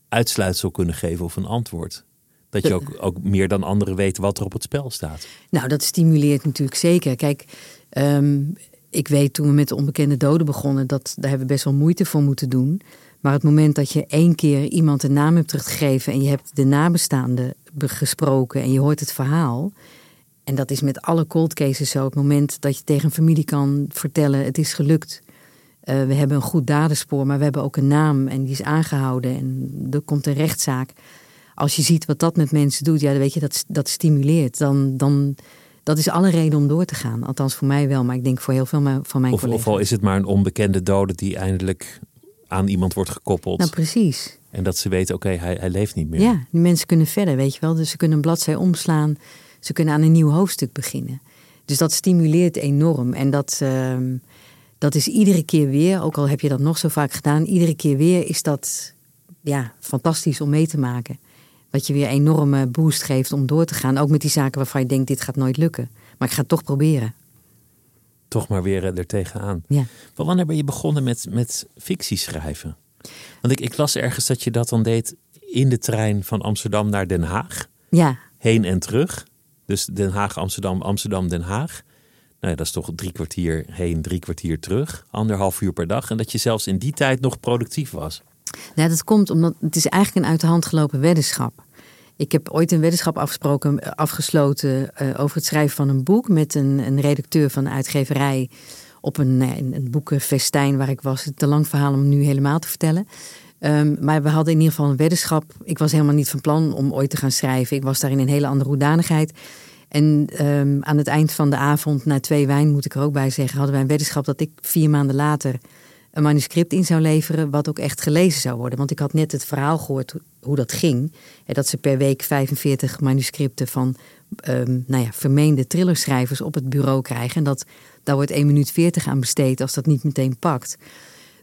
uitsluitsel kunnen geven of een antwoord. Dat je ook, ook meer dan anderen weet wat er op het spel staat. Nou, dat stimuleert natuurlijk zeker. Kijk, um, ik weet toen we met de onbekende doden begonnen, dat daar hebben we best wel moeite voor moeten doen. Maar het moment dat je één keer iemand een naam hebt teruggegeven en je hebt de nabestaande gesproken en je hoort het verhaal. En dat is met alle cold cases zo. Het moment dat je tegen een familie kan vertellen: het is gelukt. Uh, we hebben een goed dadenspoor, maar we hebben ook een naam en die is aangehouden en er komt een rechtszaak. Als je ziet wat dat met mensen doet, ja, dan weet je dat dat stimuleert. Dan, dan, dat is alle reden om door te gaan. Althans voor mij wel, maar ik denk voor heel veel van mijn of, collega's. Of al is het maar een onbekende dode die eindelijk aan iemand wordt gekoppeld. Nou, precies. En dat ze weten, oké, hij, hij leeft niet meer. Ja, die mensen kunnen verder, weet je wel. Dus ze kunnen een bladzij omslaan. Ze kunnen aan een nieuw hoofdstuk beginnen. Dus dat stimuleert enorm. En dat, ehm, dat is iedere keer weer, ook al heb je dat nog zo vaak gedaan, iedere keer weer is dat ja, fantastisch om mee te maken. Wat je weer een enorme boost geeft om door te gaan. Ook met die zaken waarvan je denkt, dit gaat nooit lukken. Maar ik ga het toch proberen. Toch maar weer er tegenaan. Ja. Maar wanneer ben je begonnen met, met fictie schrijven? Want ik, ik las ergens dat je dat dan deed in de trein van Amsterdam naar Den Haag. Ja, Heen en terug. Dus Den Haag, Amsterdam, Amsterdam, Den Haag. Nou ja, dat is toch drie kwartier heen, drie kwartier terug. Anderhalf uur per dag. En dat je zelfs in die tijd nog productief was. Nou, dat komt omdat het is eigenlijk een uit de hand gelopen weddenschap. Ik heb ooit een weddenschap afgesproken, afgesloten eh, over het schrijven van een boek met een, een redacteur van de uitgeverij op een, een, boekenfestijn waar ik was. Te lang verhaal om nu helemaal te vertellen. Ehm, maar we hadden in ieder geval een weddenschap. Ik was helemaal niet van plan om ooit te gaan schrijven. Ik was daar in een hele andere hoedanigheid. En ehm, aan het eind van de avond, na twee wijn moet ik er ook bij zeggen, hadden wij een weddenschap dat ik vier maanden later een manuscript in zou leveren, wat ook echt gelezen zou worden. Want ik had net het verhaal gehoord hoe- dat ging. Dat ze per week 45 manuscripten van ehm, nou ja, vermeende thrillerschrijvers op het bureau krijgen. En dat, daar wordt 1 minuut 40 aan besteed als dat niet meteen pakt.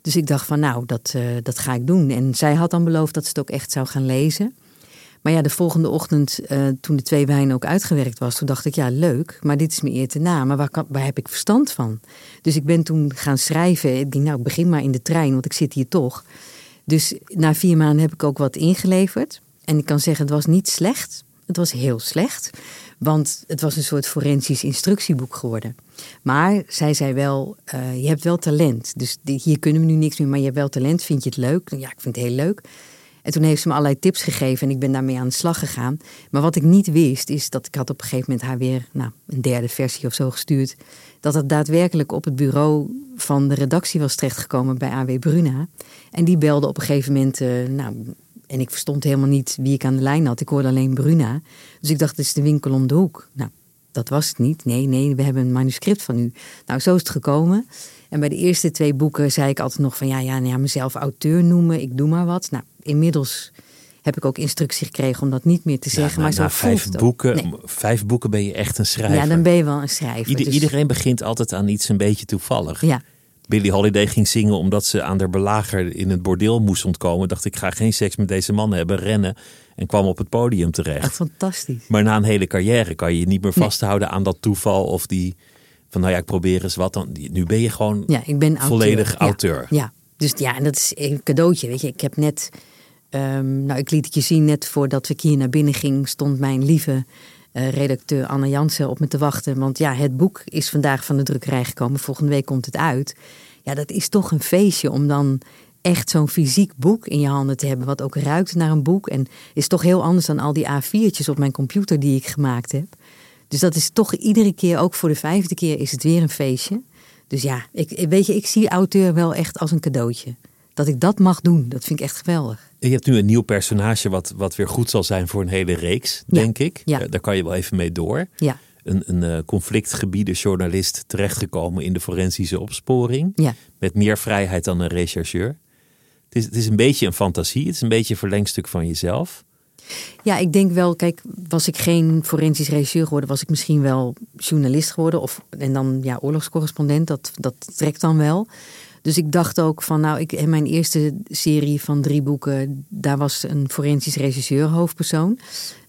Dus ik dacht van nou, dat, eh, dat ga ik doen. En zij had dan beloofd dat ze het ook echt zou gaan lezen. Maar ja, de volgende ochtend, eh, toen de twee wijn ook uitgewerkt was, toen dacht ik, ja, leuk, maar dit is me eer te na. Maar waar, waar heb ik verstand van? Dus ik ben toen gaan schrijven. Ik denk, nou, ik begin maar in de trein, want ik zit hier toch. Dus na vier maanden heb ik ook wat ingeleverd. En ik kan zeggen, het was niet slecht. Het was heel slecht. Want het was een soort forensisch instructieboek geworden. Maar zij zei wel, eh, je hebt wel talent. Dus hier kunnen we nu niks meer, maar je hebt wel talent. Vind je het leuk? Ja, ik vind het heel leuk. En toen heeft ze me allerlei tips gegeven en ik ben daarmee aan de slag gegaan. Maar wat ik niet wist, is dat ik had op een gegeven moment haar weer nou, een derde versie of zo gestuurd. Dat het daadwerkelijk op het bureau van de redactie was terechtgekomen bij AW Bruna. En die belde op een gegeven moment, eh, nou, en ik verstond helemaal niet wie ik aan de lijn had. Ik hoorde alleen Bruna. Dus ik dacht, het is de winkel om de hoek. Nou, dat was het niet. Nee, nee, we hebben een manuscript van u. Nou, zo is het gekomen. En bij de eerste twee boeken zei ik altijd nog van ja, ja, nou ja mezelf auteur noemen, ik doe maar wat. Nou, inmiddels heb ik ook instructie gekregen om dat niet meer te Ja, zeggen. na, maar zo na voelt vijf boeken, Nee. vijf boeken ben je echt een schrijver. Ja, dan ben je wel een schrijver. Ieder- Dus- Iedereen begint altijd aan iets een beetje toevallig. Ja, Billie Holiday ging zingen omdat ze aan de belager in het bordeel moest ontkomen. Dacht ik ga geen seks met deze man hebben, rennen. En kwam op het podium terecht. echt fantastisch. Maar na een hele carrière kan je je niet meer Nee. vasthouden aan dat toeval of die van nou ja, ik probeer eens wat. Dan, nu ben je gewoon Ja, ik ben auteur. volledig Ja, auteur. Ja, dus ja, en dat is een cadeautje. Weet je, ik heb net, ehm, nou, ik liet het je zien net voordat ik hier naar binnen ging, stond mijn lieve eh, redacteur Anne Jansen op me te wachten. Want ja, het boek is vandaag van de drukkerij gekomen. Volgende week komt het uit. Ja, dat is toch een feestje om dan echt zo'n fysiek boek in je handen te hebben. Wat ook ruikt naar een boek. En is toch heel anders dan al die A4'tjes op mijn computer die ik gemaakt heb. Dus dat is toch iedere keer, ook voor de vijfde keer, is het weer een feestje. Dus ja, ik, weet je, ik zie auteur wel echt als een cadeautje. Dat ik dat mag doen, dat vind ik echt geweldig. Je hebt nu een nieuw personage wat, wat weer goed zal zijn voor een hele reeks, Ja, denk ik. ja. Eh, Daar kan je wel even mee door. Ja, Een, een eh, conflictgebieden journalist terechtgekomen in de forensische opsporing. ja. Met meer vrijheid dan een rechercheur. Het is, het is een beetje een fantasie. Het is een beetje een verlengstuk van jezelf. Ja, ik denk wel, kijk, was ik geen forensisch regisseur geworden, was ik misschien wel journalist geworden. Of, en dan ja, oorlogscorrespondent, dat, dat trekt dan wel. Dus ik dacht ook van, nou, ik, in mijn eerste serie van drie boeken, daar was een forensisch regisseur hoofdpersoon,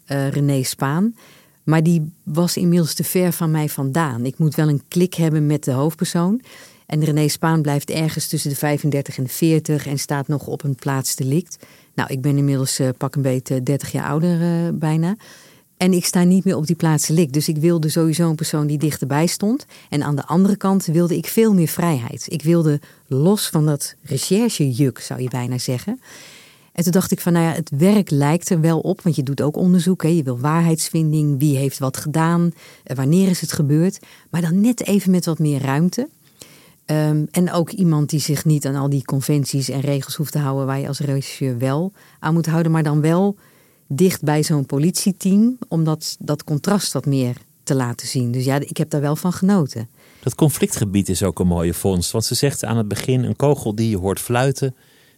eh, René Spaan. Maar die was inmiddels te ver van mij vandaan. Ik moet wel een klik hebben met de hoofdpersoon. En René Spaan blijft ergens tussen de 35 en de 40 en staat nog op een plaats delict. Nou, ik ben inmiddels eh, pak een beetje 30 jaar ouder eh, bijna. En ik sta niet meer op die plaats delict. Dus ik wilde sowieso een persoon die dichterbij stond. En aan de andere kant wilde ik veel meer vrijheid. Ik wilde los van dat recherchejuk, zou je bijna zeggen. En toen dacht ik van, nou ja, het werk lijkt er wel op. Want je doet ook onderzoek. Hè. Je wil waarheidsvinding. Wie heeft wat gedaan? Eh, Wanneer is het gebeurd? Maar dan net even met wat meer ruimte. Ehm, en ook iemand die zich niet aan al die conventies en regels hoeft te houden waar je als regisseur wel aan moet houden, maar dan wel dicht bij zo'n politieteam om dat, dat contrast wat meer te laten zien. Dus ja, ik heb daar wel van genoten. Dat conflictgebied is ook een mooie vondst. Want ze zegt aan het begin, een kogel die je hoort fluiten,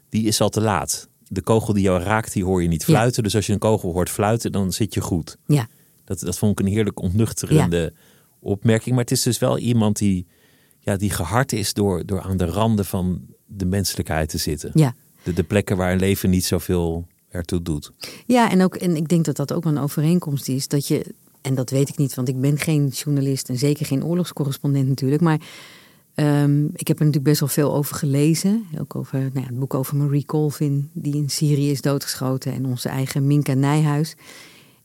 die is al te laat. De kogel die jou raakt, die hoor je niet Ja. fluiten. Dus als je een kogel hoort fluiten, dan zit je goed. Ja, Dat, dat vond ik een heerlijk ontnuchterende opmerking. Maar het is dus wel iemand die, ja, die gehard is door, door aan de randen van de menselijkheid te zitten. Ja. De, de plekken waar een leven niet zoveel ertoe doet. Ja, en, ook, en ik denk dat dat ook een overeenkomst is. Dat je, en dat weet ik niet, want ik ben geen journalist en zeker geen oorlogscorrespondent natuurlijk. Maar um, ik heb er natuurlijk best wel veel over gelezen. Ook over nou ja, het boek over Marie Colvin, die in Syrië is doodgeschoten. En onze eigen Minka Nijhuis.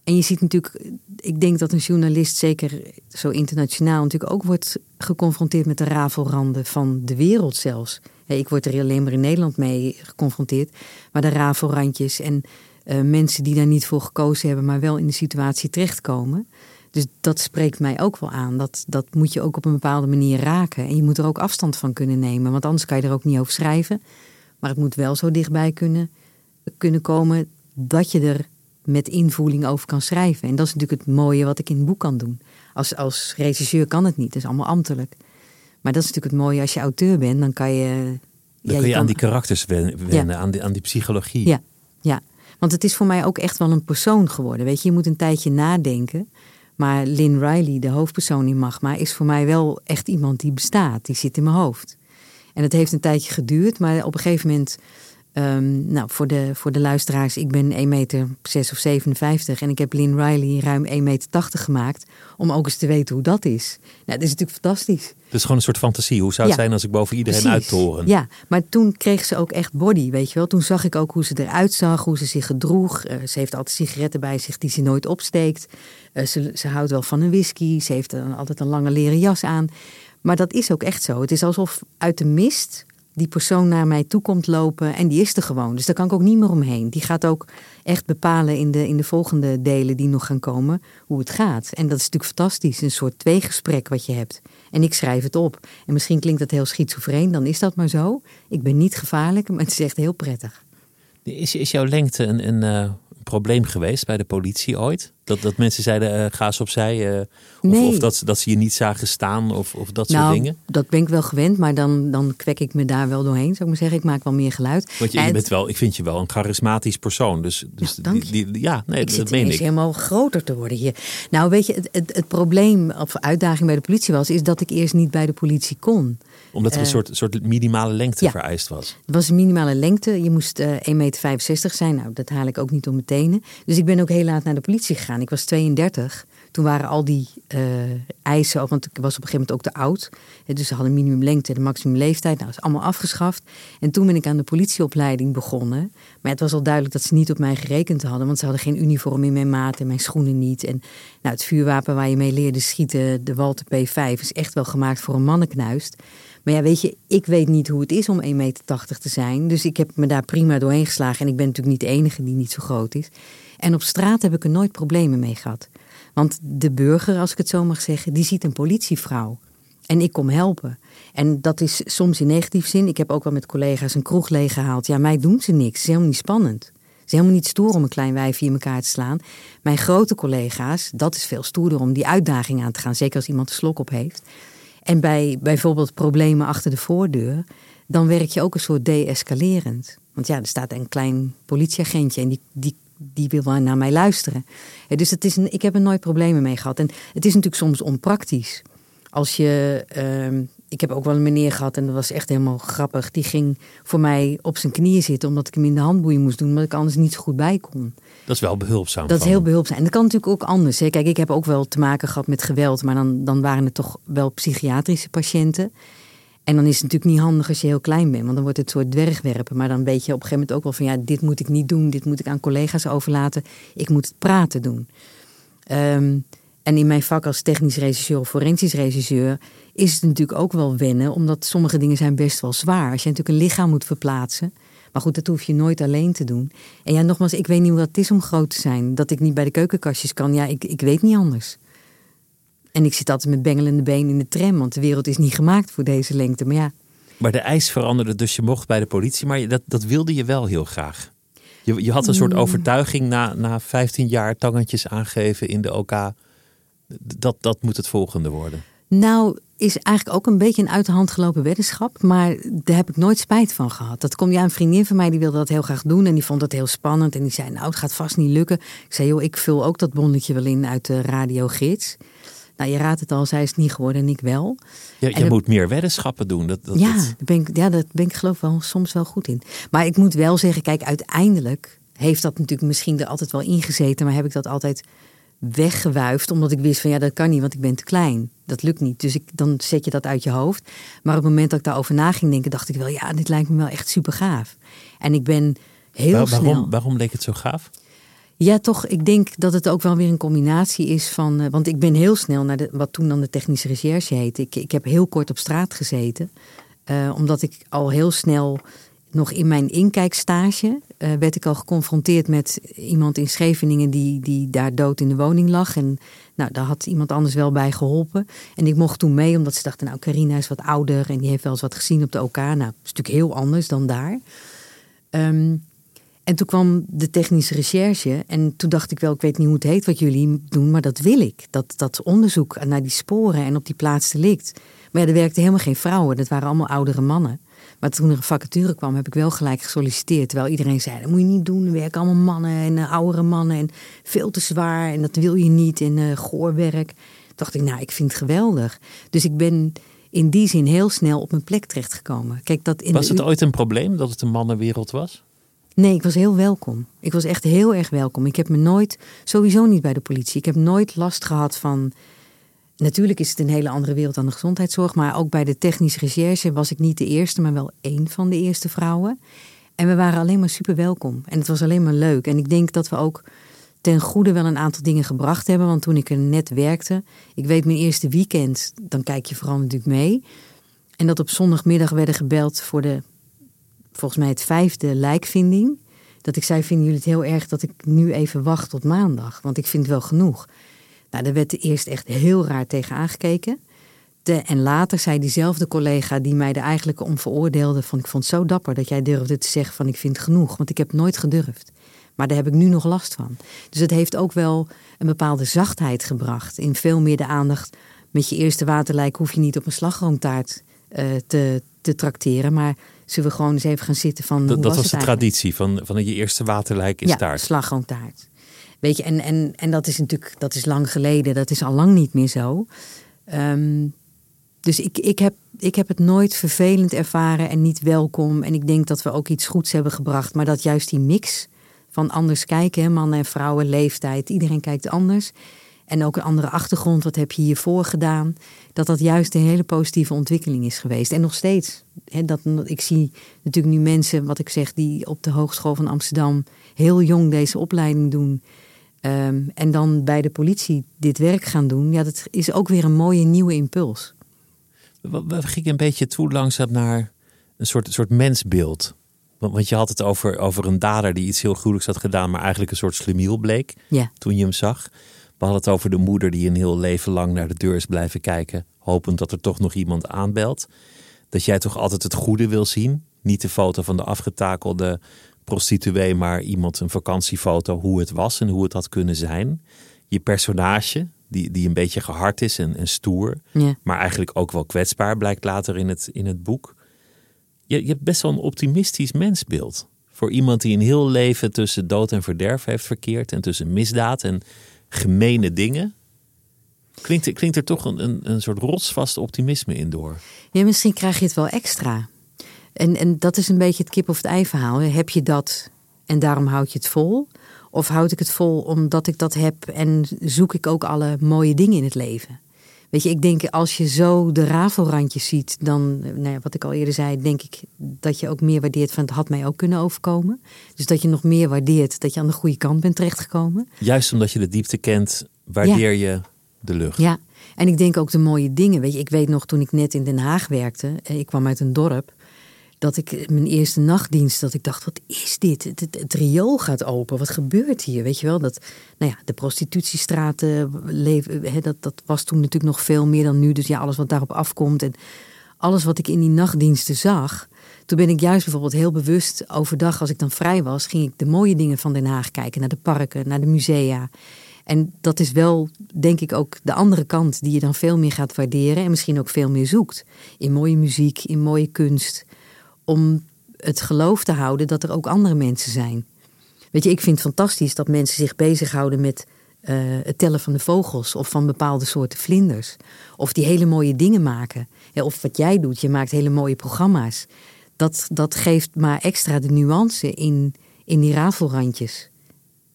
En je ziet natuurlijk, ik denk dat een journalist, zeker zo internationaal, natuurlijk ook wordt geconfronteerd met de rafelranden van de wereld zelfs. Ik word er alleen maar in Nederland mee geconfronteerd. Maar de rafelrandjes en uh, mensen die daar niet voor gekozen hebben, maar wel in de situatie terechtkomen. Dus dat spreekt mij ook wel aan. Dat, dat moet je ook op een bepaalde manier raken. En je moet er ook afstand van kunnen nemen. Want anders kan je er ook niet over schrijven. Maar het moet wel zo dichtbij kunnen, kunnen komen dat je er met invoeling over kan schrijven. En dat is natuurlijk het mooie wat ik in het boek kan doen. Als, als regisseur kan het niet, het is allemaal ambtelijk. Maar dat is natuurlijk het mooie als je auteur bent, dan kan je. Dan kun je, aan die karakters wennen, aan, die, aan die psychologie. Ja, ja, want het is voor mij ook echt wel een persoon geworden. Weet je, je moet een tijdje nadenken. Maar Lynn Riley, de hoofdpersoon in Magma, is voor mij wel echt iemand die bestaat. Die zit in mijn hoofd. En het heeft een tijdje geduurd, maar op een gegeven moment Um, nou, voor de, voor de luisteraars, ik ben 1 meter 6 of 57 en ik heb Lynn Riley ruim 1 meter 80 gemaakt. Om ook eens te weten hoe dat is. Nou, dat is natuurlijk fantastisch. Is gewoon een soort fantasie. Hoe zou het zijn als ik boven iedereen uittoren? Ja, maar toen kreeg ze ook echt body, weet je wel. Toen zag ik ook hoe ze eruit zag, hoe ze zich gedroeg. Uh, ze heeft altijd sigaretten bij zich die ze nooit opsteekt. Uh, ze, ze houdt wel van een whisky. Ze heeft dan altijd een lange leren jas aan. Maar dat is ook echt zo. Het is alsof uit de mist die persoon naar mij toe komt lopen en die is er gewoon. Dus daar kan ik ook niet meer omheen. Die gaat ook echt bepalen in de, in de volgende delen die nog gaan komen hoe het gaat. En dat is natuurlijk fantastisch, een soort tweegesprek wat je hebt. En ik schrijf het op. En misschien klinkt dat heel schizofreen, dan is dat maar zo. Ik ben niet gevaarlijk, maar het is echt heel prettig. Is, is jouw lengte een, een, eh, probleem geweest bij de politie ooit? Dat, dat mensen zeiden, uh, ga eens opzij. Uh, of, of dat, dat ze je niet zagen staan of, of dat nou, soort dingen? dat ben ik wel gewend. Maar dan, dan kwek ik me daar wel doorheen, zou ik maar zeggen. Ik maak wel meer geluid. Want je, je bent wel, ik vind je wel een charismatisch persoon. Dus, dus ja, die, die, ja nee, ik dat meen ik. helemaal groter te worden hier. Nou, weet je, het, het, het probleem of uitdaging bij de politie was... is dat ik eerst niet bij de politie kon omdat er een uh, soort, soort minimale lengte ja, vereist was. Het was een minimale lengte. Je moest uh, 1,65 meter zijn. Nou, dat haal ik ook niet om mijn tenen. Dus ik ben ook heel laat naar de politie gegaan. Ik was 32. Toen waren al die uh, eisen, want ik was op een gegeven moment ook te oud. Dus ze hadden minimumlengte en maximum leeftijd. Nou, dat is allemaal afgeschaft. En toen ben ik aan de politieopleiding begonnen. Maar het was al duidelijk dat ze niet op mij gerekend hadden. Want ze hadden geen uniform in mijn maat en mijn schoenen niet. En nou, het vuurwapen waar je mee leerde schieten, de Walter P5, is echt wel gemaakt voor een mannenknuist. Maar ja, weet je, ik weet niet hoe het is om 1,80 meter te zijn. Dus ik heb me daar prima doorheen geslagen. En ik ben natuurlijk niet de enige die niet zo groot is. En op straat heb ik er nooit problemen mee gehad. Want de burger, als ik het zo mag zeggen, die ziet een politievrouw. En ik kom helpen. En dat is soms in negatief zin. Ik heb ook wel met collega's een kroeg leeggehaald. Ja, mij doen ze niks. Het is helemaal niet spannend. Het is helemaal niet stoer om een klein wijfje in elkaar te slaan. Mijn grote collega's, dat is veel stoerder om die uitdaging aan te gaan. Zeker als iemand een slok op heeft. En bij bijvoorbeeld problemen achter de voordeur, dan werk je ook een soort de-escalerend. Want ja, er staat een klein politieagentje en die, die, die wil wel naar mij luisteren. dus het is een, ik heb er nooit problemen mee gehad. En het is natuurlijk soms onpraktisch. Als je, uh, ik heb ook wel een meneer gehad en dat was echt helemaal grappig. Die ging voor mij op zijn knieën zitten omdat ik hem in de handboeien moest doen, omdat ik anders niet zo goed bij kon. Dat is wel behulpzaam. Dat is heel behulpzaam. En dat kan natuurlijk ook anders. Hè. Kijk, ik heb ook wel te maken gehad met geweld, maar dan, dan waren het toch wel psychiatrische patiënten. En dan is het natuurlijk niet handig als je heel klein bent, want dan wordt het een soort dwergwerpen. Maar dan weet je op een gegeven moment ook wel van ja, dit moet ik niet doen, dit moet ik aan collega's overlaten. Ik moet het praten doen. Um, en in mijn vak als technisch regisseur of forensisch regisseur is het natuurlijk ook wel wennen, omdat sommige dingen zijn best wel zwaar. Als je natuurlijk een lichaam moet verplaatsen. Maar goed, dat hoef je nooit alleen te doen. En ja, nogmaals, ik weet niet hoe dat is om groot te zijn. Dat ik niet bij de keukenkastjes kan, ja, ik, ik weet niet anders. En ik zit altijd met bengelende benen in de tram, want de wereld is niet gemaakt voor deze lengte. Maar ja. Maar de eis veranderde, dus je mocht bij de politie, maar dat, dat wilde je wel heel graag. Je, je had een soort mm. overtuiging na, na 15 jaar tangetjes aangeven in de OK dat, dat moet het volgende worden. Nou, is eigenlijk ook een beetje een uit de hand gelopen weddenschap. Maar daar heb ik nooit spijt van gehad. Dat komt ja, een vriendin van mij die wilde dat heel graag doen. En die vond dat heel spannend. En die zei, nou, het gaat vast niet lukken. Ik zei, joh, ik vul ook dat bonnetje wel in uit de radiogids. Nou, je raadt het al, zij is het niet geworden en ik wel. Je, je moet meer weddenschappen doen. Dat, dat, ja, Daar ben ik, ja, daar ben ik geloof wel soms wel goed in. Maar ik moet wel zeggen, kijk, uiteindelijk heeft dat natuurlijk misschien er altijd wel ingezeten. Maar heb ik dat altijd weggewuifd. Omdat ik wist van ja, dat kan niet, want ik ben te klein. Dat lukt niet. Dus ik, dan zet je dat uit je hoofd. Maar op het moment dat ik daarover na ging denken, dacht ik wel, ja, dit lijkt me wel echt super gaaf. En ik ben heel Waar, snel. waarom, waarom leek het zo gaaf? Ja, toch. Ik denk dat het ook wel weer een combinatie is van. eh, want ik ben heel snel naar de, wat toen dan de technische recherche heette. Ik, ik heb heel kort op straat gezeten. eh, omdat ik al heel snel, nog in mijn inkijkstage, eh, werd ik al geconfronteerd met iemand in Scheveningen die, die daar dood in de woning lag. En nou, daar had iemand anders wel bij geholpen. En ik mocht toen mee, omdat ze dachten, nou, Carina is wat ouder en die heeft wel eens wat gezien op de OK. Nou, is natuurlijk heel anders dan daar. Ehm, en toen kwam de technische recherche. En toen dacht ik wel, ik weet niet hoe het heet wat jullie doen, maar dat wil ik. Dat, dat onderzoek naar die sporen en op die plaats delict. Maar ja, er werkten helemaal geen vrouwen. Dat waren allemaal oudere mannen. Maar toen er een vacature kwam, heb ik wel gelijk gesolliciteerd. Terwijl iedereen zei, dat moet je niet doen. Er werken allemaal mannen en uh, oudere mannen. En veel te zwaar. En dat wil je niet. En uh, goorwerk. Toen dacht ik, nou, ik vind het geweldig. Dus ik ben in die zin heel snel op mijn plek terechtgekomen. Kijk, dat in was het ooit een probleem dat het een mannenwereld was? Nee, ik was heel welkom. Ik was echt heel erg welkom. Ik heb me nooit, sowieso niet bij de politie, ik heb nooit last gehad van. Natuurlijk is het een hele andere wereld dan de gezondheidszorg, maar ook bij de technische recherche was ik niet de eerste, maar wel één van de eerste vrouwen. En we waren alleen maar super welkom. En het was alleen maar leuk. En ik denk dat we ook ten goede wel een aantal dingen gebracht hebben. Want toen ik er net werkte, ik weet mijn eerste weekend, dan kijk je vooral natuurlijk mee. En dat op zondagmiddag werden gebeld voor de volgens mij het vijfde lijkvinding. Dat ik zei, vinden jullie het heel erg dat ik nu even wacht tot maandag? Want ik vind wel genoeg. Nou, daar werd eerst echt heel raar tegen aangekeken. De, en later zei diezelfde collega die mij er eigenlijk om veroordeelde... van ik vond het zo dapper dat jij durfde te zeggen van ik vind genoeg. Want ik heb nooit gedurfd. Maar daar heb ik nu nog last van. Dus het heeft ook wel een bepaalde zachtheid gebracht. In veel meer de aandacht. Met je eerste waterlijk hoef je niet op een slagroomtaart uh, te, te trakteren. Maar zullen we gewoon eens even gaan zitten van. Dat, hoe dat was, was de traditie van, van je eerste waterlijk is ja, taart. slagroomtaart. Weet je, en, en, en dat is natuurlijk dat is lang geleden, dat is al lang niet meer zo. Um, dus ik, ik, heb, ik heb het nooit vervelend ervaren en niet welkom. En ik denk dat we ook iets goeds hebben gebracht. Maar dat juist die mix van anders kijken, mannen en vrouwen, leeftijd, iedereen kijkt anders. En ook een andere achtergrond, wat heb je hiervoor gedaan? Dat dat juist een hele positieve ontwikkeling is geweest. En nog steeds. He, dat, ik zie natuurlijk nu mensen, wat ik zeg, die op de Hogeschool van Amsterdam heel jong deze opleiding doen. Um, en dan bij de politie dit werk gaan doen. Ja, dat is ook weer een mooie nieuwe impuls. We, gingen een beetje toe langzaam naar een soort, soort mensbeeld. Want, want je had het over, over een dader die iets heel gruwelijks had gedaan, maar eigenlijk een soort slimiel bleek ja. toen je hem zag. We hadden het over de moeder die een heel leven lang naar de deur is blijven kijken, hopend dat er toch nog iemand aanbelt. Dat jij toch altijd het goede wil zien. Niet de foto van de afgetakelde prostituee, maar iemand een vakantiefoto, hoe het was en hoe het had kunnen zijn. Je personage, die, die een beetje gehard is en, en stoer, ja. maar eigenlijk ook wel kwetsbaar, blijkt later in het, in het boek. Je, je hebt best wel een optimistisch mensbeeld. Voor iemand die een heel leven tussen dood en verderf heeft verkeerd en tussen misdaad en gemene dingen. Klinkt, klinkt er toch een, een, een soort rotsvast optimisme in door? Ja, misschien krijg je het wel extra. En, en dat is een beetje het kip of het ei verhaal. Heb je dat en daarom houd je het vol? Of houd ik het vol omdat ik dat heb en zoek ik ook alle mooie dingen in het leven? Weet je, ik denk als je zo de rafelrandjes ziet, dan, nou ja, wat ik al eerder zei, denk ik dat je ook meer waardeert van het had mij ook kunnen overkomen. Dus dat je nog meer waardeert dat je aan de goede kant bent terechtgekomen. Juist omdat je de diepte kent, waardeer ja. je de lucht. Ja, en ik denk ook de mooie dingen. Weet je, ik weet nog toen ik net in Den Haag werkte, ik kwam uit een dorp, dat ik mijn eerste nachtdienst, dat ik dacht, wat is dit? Het, het, riool gaat open, wat gebeurt hier? Weet je wel, dat, nou ja, de prostitutiestraten, leven, dat, dat was toen natuurlijk nog veel meer dan nu. Dus ja, alles wat daarop afkomt en alles wat ik in die nachtdiensten zag. Toen ben ik juist bijvoorbeeld heel bewust overdag, als ik dan vrij was, ging ik de mooie dingen van Den Haag kijken. Naar de parken, naar de musea. En dat is wel, denk ik, ook de andere kant die je dan veel meer gaat waarderen en misschien ook veel meer zoekt. In mooie muziek, in mooie kunst. Om het geloof te houden dat er ook andere mensen zijn. Weet je, ik vind het fantastisch dat mensen zich bezighouden met uh, het tellen van de vogels of van bepaalde soorten vlinders. Of die hele mooie dingen maken. Of wat jij doet, je maakt hele mooie programma's. Dat, dat geeft maar extra de nuance in, in die rafelrandjes.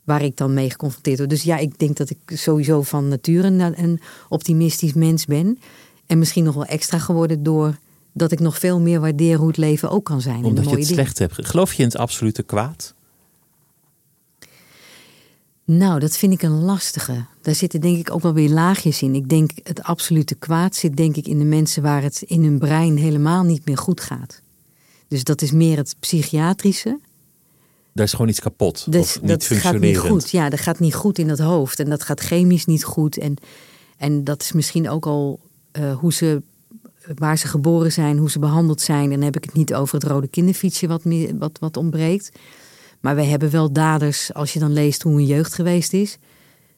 Waar ik dan mee geconfronteerd word. Dus ja, ik denk dat ik sowieso van nature een optimistisch mens ben. En misschien nog wel extra geworden door dat ik nog veel meer waardeer hoe het leven ook kan zijn. Omdat je het slecht hebt. Geloof je in het absolute kwaad? Nou, dat vind ik een lastige. Daar zitten denk ik ook wel weer laagjes in. Ik denk het absolute kwaad zit denk ik in de mensen waar het in hun brein helemaal niet meer goed gaat. Dus dat is meer het psychiatrische. Daar is gewoon iets kapot. Dus, of niet dat gaat niet goed. Ja, dat gaat niet goed in dat hoofd. En dat gaat chemisch niet goed. En, en dat is misschien ook al uh, hoe ze, waar ze geboren zijn, hoe ze behandeld zijn. En dan heb ik het niet over het rode kinderfietsje wat, wat, wat ontbreekt. Maar wij hebben wel daders, als je dan leest hoe een jeugd geweest is.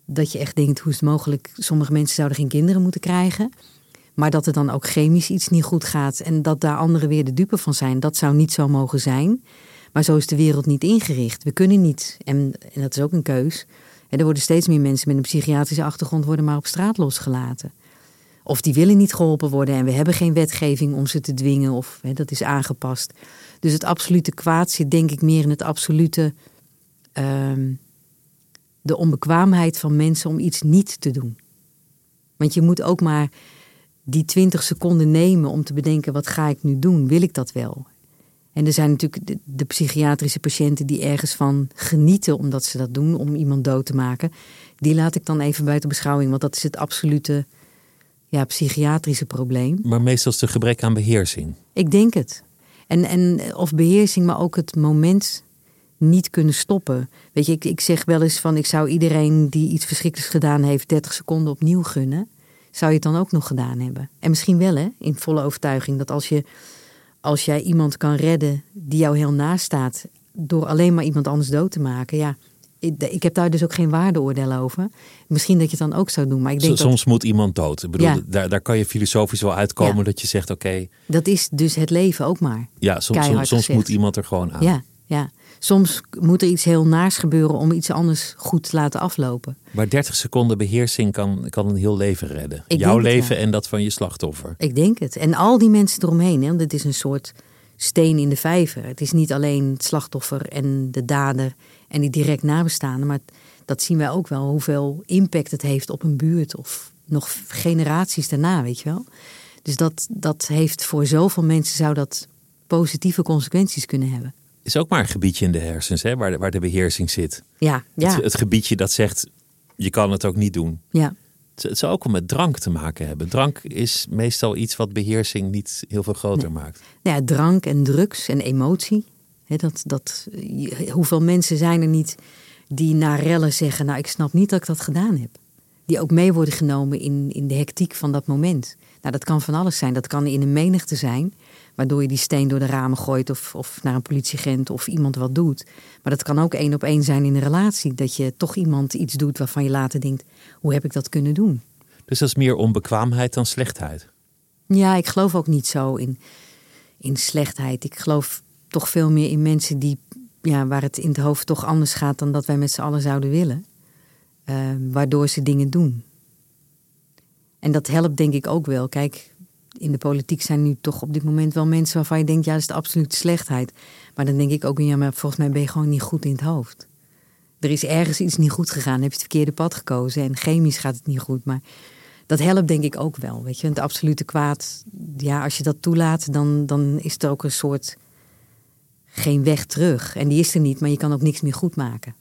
Dat je echt denkt, hoe is het mogelijk? Sommige mensen zouden geen kinderen moeten krijgen. Maar dat er dan ook chemisch iets niet goed gaat. En dat daar anderen weer de dupe van zijn. Dat zou niet zo mogen zijn. Maar zo is de wereld niet ingericht. We kunnen niet, en, en dat is ook een keus. er worden steeds meer mensen met een psychiatrische achtergrond worden maar op straat losgelaten. Of die willen niet geholpen worden en we hebben geen wetgeving om ze te dwingen of dat is aangepast. Dus het absolute kwaad zit denk ik meer in het absolute. Ehm, de onbekwaamheid van mensen om iets niet te doen. Want je moet ook maar die twintig seconden nemen om te bedenken: wat ga ik nu doen? Wil ik dat wel? En er zijn natuurlijk de, de, psychiatrische patiënten die ergens van genieten omdat ze dat doen, om iemand dood te maken. Die laat ik dan even buiten beschouwing, want dat is het absolute ja, psychiatrische probleem. Maar meestal is het gebrek aan beheersing. Ik denk het. En, en of beheersing, maar ook het moment niet kunnen stoppen. Weet je, ik, ik zeg wel eens van ik zou iedereen die iets verschrikkelijks gedaan heeft 30 seconden opnieuw gunnen. Zou je het dan ook nog gedaan hebben? En misschien wel hè, in volle overtuiging dat als je als jij iemand kan redden die jou heel naast staat door alleen maar iemand anders dood te maken, ja, ik heb daar dus ook geen waardeoordeel over. Misschien dat je het dan ook zou doen. Maar ik denk Soms moet iemand dood. Ik bedoel, daar, daar kan je filosofisch wel uitkomen dat je zegt: oké. dat is dus het leven ook maar. Ja, soms, soms, moet iemand er gewoon aan. Ja, ja. Soms moet er iets heel naars gebeuren om iets anders goed te laten aflopen. Maar 30 seconden beheersing kan, kan een heel leven redden. Jouw leven en dat van je slachtoffer. Ik denk het. En al die mensen eromheen. Hè, want het is een soort steen in de vijver. Het is niet alleen het slachtoffer en de dader en die direct nabestaanden. Maar dat zien wij ook wel, hoeveel impact het heeft op een buurt of nog generaties daarna, weet je wel. Dus dat, dat heeft voor zoveel mensen zou dat positieve consequenties kunnen hebben. Is ook maar een gebiedje in de hersens, hè, waar, de, waar de beheersing zit. Ja, ja. Het, het gebiedje dat zegt, je kan het ook niet doen. Ja. Het zou ook wel met drank te maken hebben. Drank is meestal iets wat beheersing niet heel veel groter maakt. Ja, drank en drugs en emotie dat, dat, hoeveel mensen zijn er niet die naar rellen zeggen: Nou, ik snap niet dat ik dat gedaan heb. Die ook mee worden genomen in, in de hectiek van dat moment. Nou, dat kan van alles zijn. Dat kan in een menigte zijn, waardoor je die steen door de ramen gooit of, of naar een politieagent of iemand wat doet. Maar dat kan ook één op één zijn in een relatie. Dat je toch iemand iets doet waarvan je later denkt: Hoe heb ik dat kunnen doen? Dus dat is meer onbekwaamheid dan slechtheid? Ja, ik geloof ook niet zo in, in slechtheid. Ik geloof toch veel meer in mensen die, ja, waar het in het hoofd toch anders gaat dan dat wij met z'n allen zouden willen. Uh, waardoor ze dingen doen. En dat helpt denk ik ook wel. Kijk, in de politiek zijn nu toch op dit moment wel mensen waarvan je denkt, ja, dat is de absolute slechtheid. Maar dan denk ik ook, ja, maar volgens mij ben je gewoon niet goed in het hoofd. Er is ergens iets niet goed gegaan, heb je het verkeerde pad gekozen en chemisch gaat het niet goed. Maar dat helpt denk ik ook wel, weet je. Het absolute kwaad, ja, als je dat toelaat, dan, dan is er ook een soort geen weg terug. En die is er niet, maar je kan ook niks meer goed maken.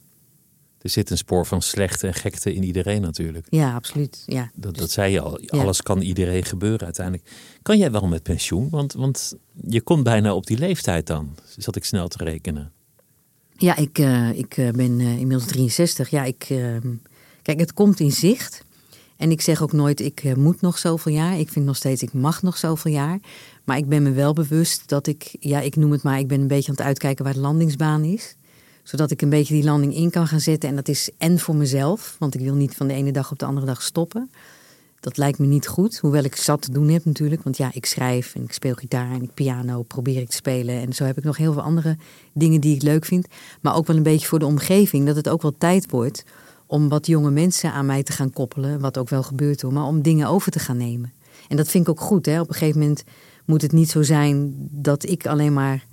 Er zit een spoor van slechte en gekte in iedereen natuurlijk. Ja, absoluut. Ja. Dat, dat zei je al. Alles kan iedereen gebeuren uiteindelijk. Kan jij wel met pensioen? Want, want je komt bijna op die leeftijd dan. Zat ik snel te rekenen. Ja, ik, uh, ik uh, ben uh, inmiddels 63. Ja, ik, ehm, kijk, het komt in zicht. En ik zeg ook nooit, ik moet nog zoveel jaar. Ik vind nog steeds, ik mag nog zoveel jaar. Maar ik ben me wel bewust dat ik, ja, ik noem het maar, ik ben een beetje aan het uitkijken waar de landingsbaan is. Zodat ik een beetje die landing in kan gaan zetten. En dat is en voor mezelf, want ik wil niet van de ene dag op de andere dag stoppen. Dat lijkt me niet goed, hoewel ik zat te doen heb natuurlijk. Want ja, ik schrijf en ik speel gitaar en ik piano probeer ik te spelen. En zo heb ik nog heel veel andere dingen die ik leuk vind. Maar ook wel een beetje voor de omgeving, dat het ook wel tijd wordt om wat jonge mensen aan mij te gaan koppelen. Wat ook wel gebeurt hoor, maar om dingen over te gaan nemen. En dat vind ik ook goed. Hè? Op een gegeven moment moet het niet zo zijn dat ik alleen maar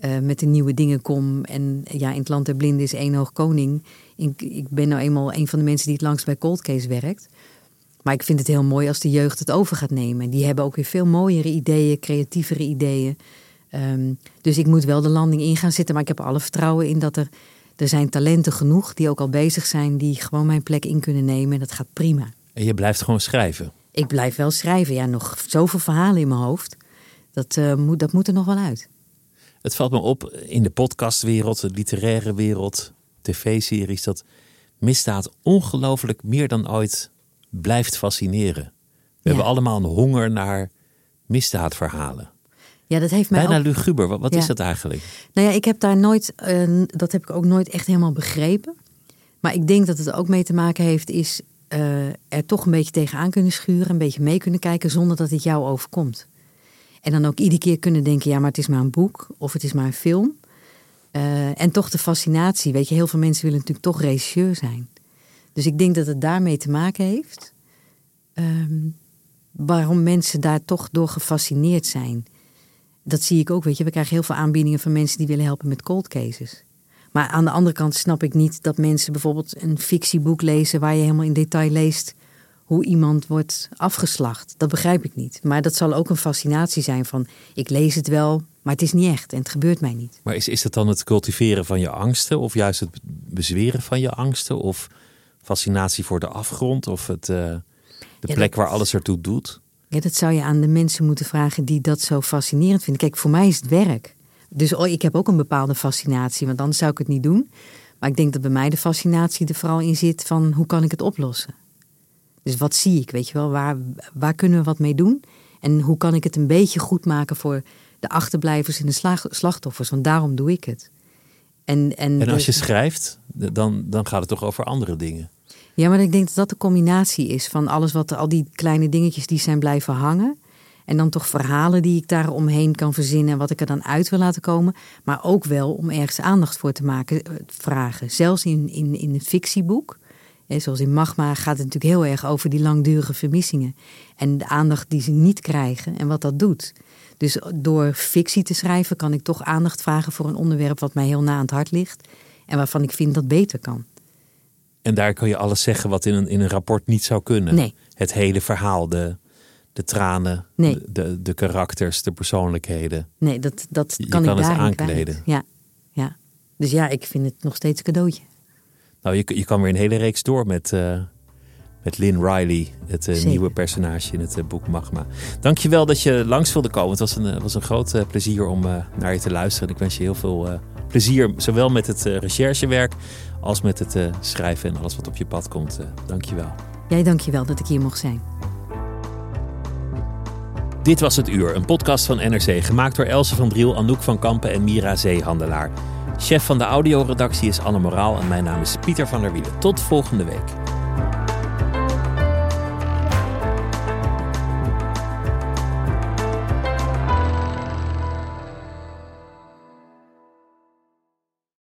uh, met de nieuwe dingen kom. En ja, in het land der blinden is één hoog koning. Ik, ik ben nou eenmaal een van de mensen die het langst bij Cold Case werkt. Maar ik vind het heel mooi als de jeugd het over gaat nemen. Die hebben ook weer veel mooiere ideeën, creatievere ideeën. Um, dus ik moet wel de landing in gaan zitten. Maar ik heb alle vertrouwen in dat er, er zijn talenten genoeg die ook al bezig zijn. Die gewoon mijn plek in kunnen nemen. En dat gaat prima. En je blijft gewoon schrijven? Ik blijf wel schrijven. Ja, nog zoveel verhalen in mijn hoofd. Dat, uh, moet, dat moet er nog wel uit. Het valt me op in de podcastwereld, de literaire wereld, tv-series, dat misdaad ongelooflijk meer dan ooit blijft fascineren. We Ja. hebben allemaal een honger naar misdaadverhalen. Ja, dat heeft mij Bijna ook... luguber. Wat, wat Ja. is dat eigenlijk? Nou ja, ik heb daar nooit, eh, dat heb ik ook nooit echt helemaal begrepen. Maar ik denk dat het ook mee te maken heeft, is eh, er toch een beetje tegenaan kunnen schuren, een beetje mee kunnen kijken zonder dat het jou overkomt. En dan ook iedere keer kunnen denken, ja, maar het is maar een boek of het is maar een film. Eh, en toch de fascinatie, weet je, heel veel mensen willen natuurlijk toch regisseur zijn. Dus ik denk dat het daarmee te maken heeft. ehm, waarom mensen daar toch door gefascineerd zijn. Dat zie ik ook, weet je. We krijgen heel veel aanbiedingen van mensen die willen helpen met cold cases. Maar aan de andere kant snap ik niet dat mensen bijvoorbeeld een fictieboek lezen waar je helemaal in detail leest hoe iemand wordt afgeslacht. Dat begrijp ik niet. Maar dat zal ook een fascinatie zijn van ik lees het wel, maar het is niet echt en het gebeurt mij niet. Maar is, is dat dan het cultiveren van je angsten? Of juist het bezweren van je angsten? Of fascinatie voor de afgrond? Of het, eh, de Ja, plek dat- waar alles ertoe doet? Ja, dat zou je aan de mensen moeten vragen die dat zo fascinerend vinden. Kijk, voor mij is het werk. Dus oh, ik heb ook een bepaalde fascinatie, want anders zou ik het niet doen. Maar ik denk dat bij mij de fascinatie er vooral in zit van hoe kan ik het oplossen? Dus wat zie ik, weet je wel? Waar, waar kunnen we wat mee doen? En hoe kan ik het een beetje goed maken voor de achterblijvers en de slachtoffers? Want daarom doe ik het. En, en, En als de- je schrijft, dan, dan gaat het toch over andere dingen. Ja, maar ik denk dat dat de combinatie is van alles wat al die kleine dingetjes die zijn blijven hangen. En dan toch verhalen die ik daar omheen kan verzinnen, wat ik er dan uit wil laten komen. Maar ook wel om ergens aandacht voor te maken, eh, vragen. Zelfs in, in, in een fictieboek, zoals in Magma, gaat het natuurlijk heel erg over die langdurige vermissingen. En de aandacht die ze niet krijgen en wat dat doet. Dus door fictie te schrijven kan ik toch aandacht vragen voor een onderwerp wat mij heel na aan het hart ligt. En waarvan ik vind dat beter kan. En daar kan je alles zeggen wat in een, in een rapport niet zou kunnen. Nee. Het hele verhaal, de, de tranen, Nee. de, de, de karakters, de persoonlijkheden. Nee, dat, dat Je kan ik het aankleden. kwijt. Ja, ja. Dus ja, ik vind het nog steeds een cadeautje. Nou, je, je kan weer een hele reeks door met, eh, met Lynn Riley, het eh, nieuwe personage in het eh, boek Magma. Dankjewel dat je langs wilde komen. Het was een, was een groot plezier om naar je te luisteren. Ik wens je heel veel plezier, zowel met het recherchewerk als met het schrijven en alles wat op je pad komt. Eh, dankjewel. Jij dank je wel dat ik hier mocht zijn. Dit was Het Uur, een podcast van NRC, gemaakt door Else van Driel, Anouk van Kampen en Mira Zeehandelaar. Chef van de audioredactie is Anne Moraal en mijn naam is Pieter van der Wielen. Tot volgende week.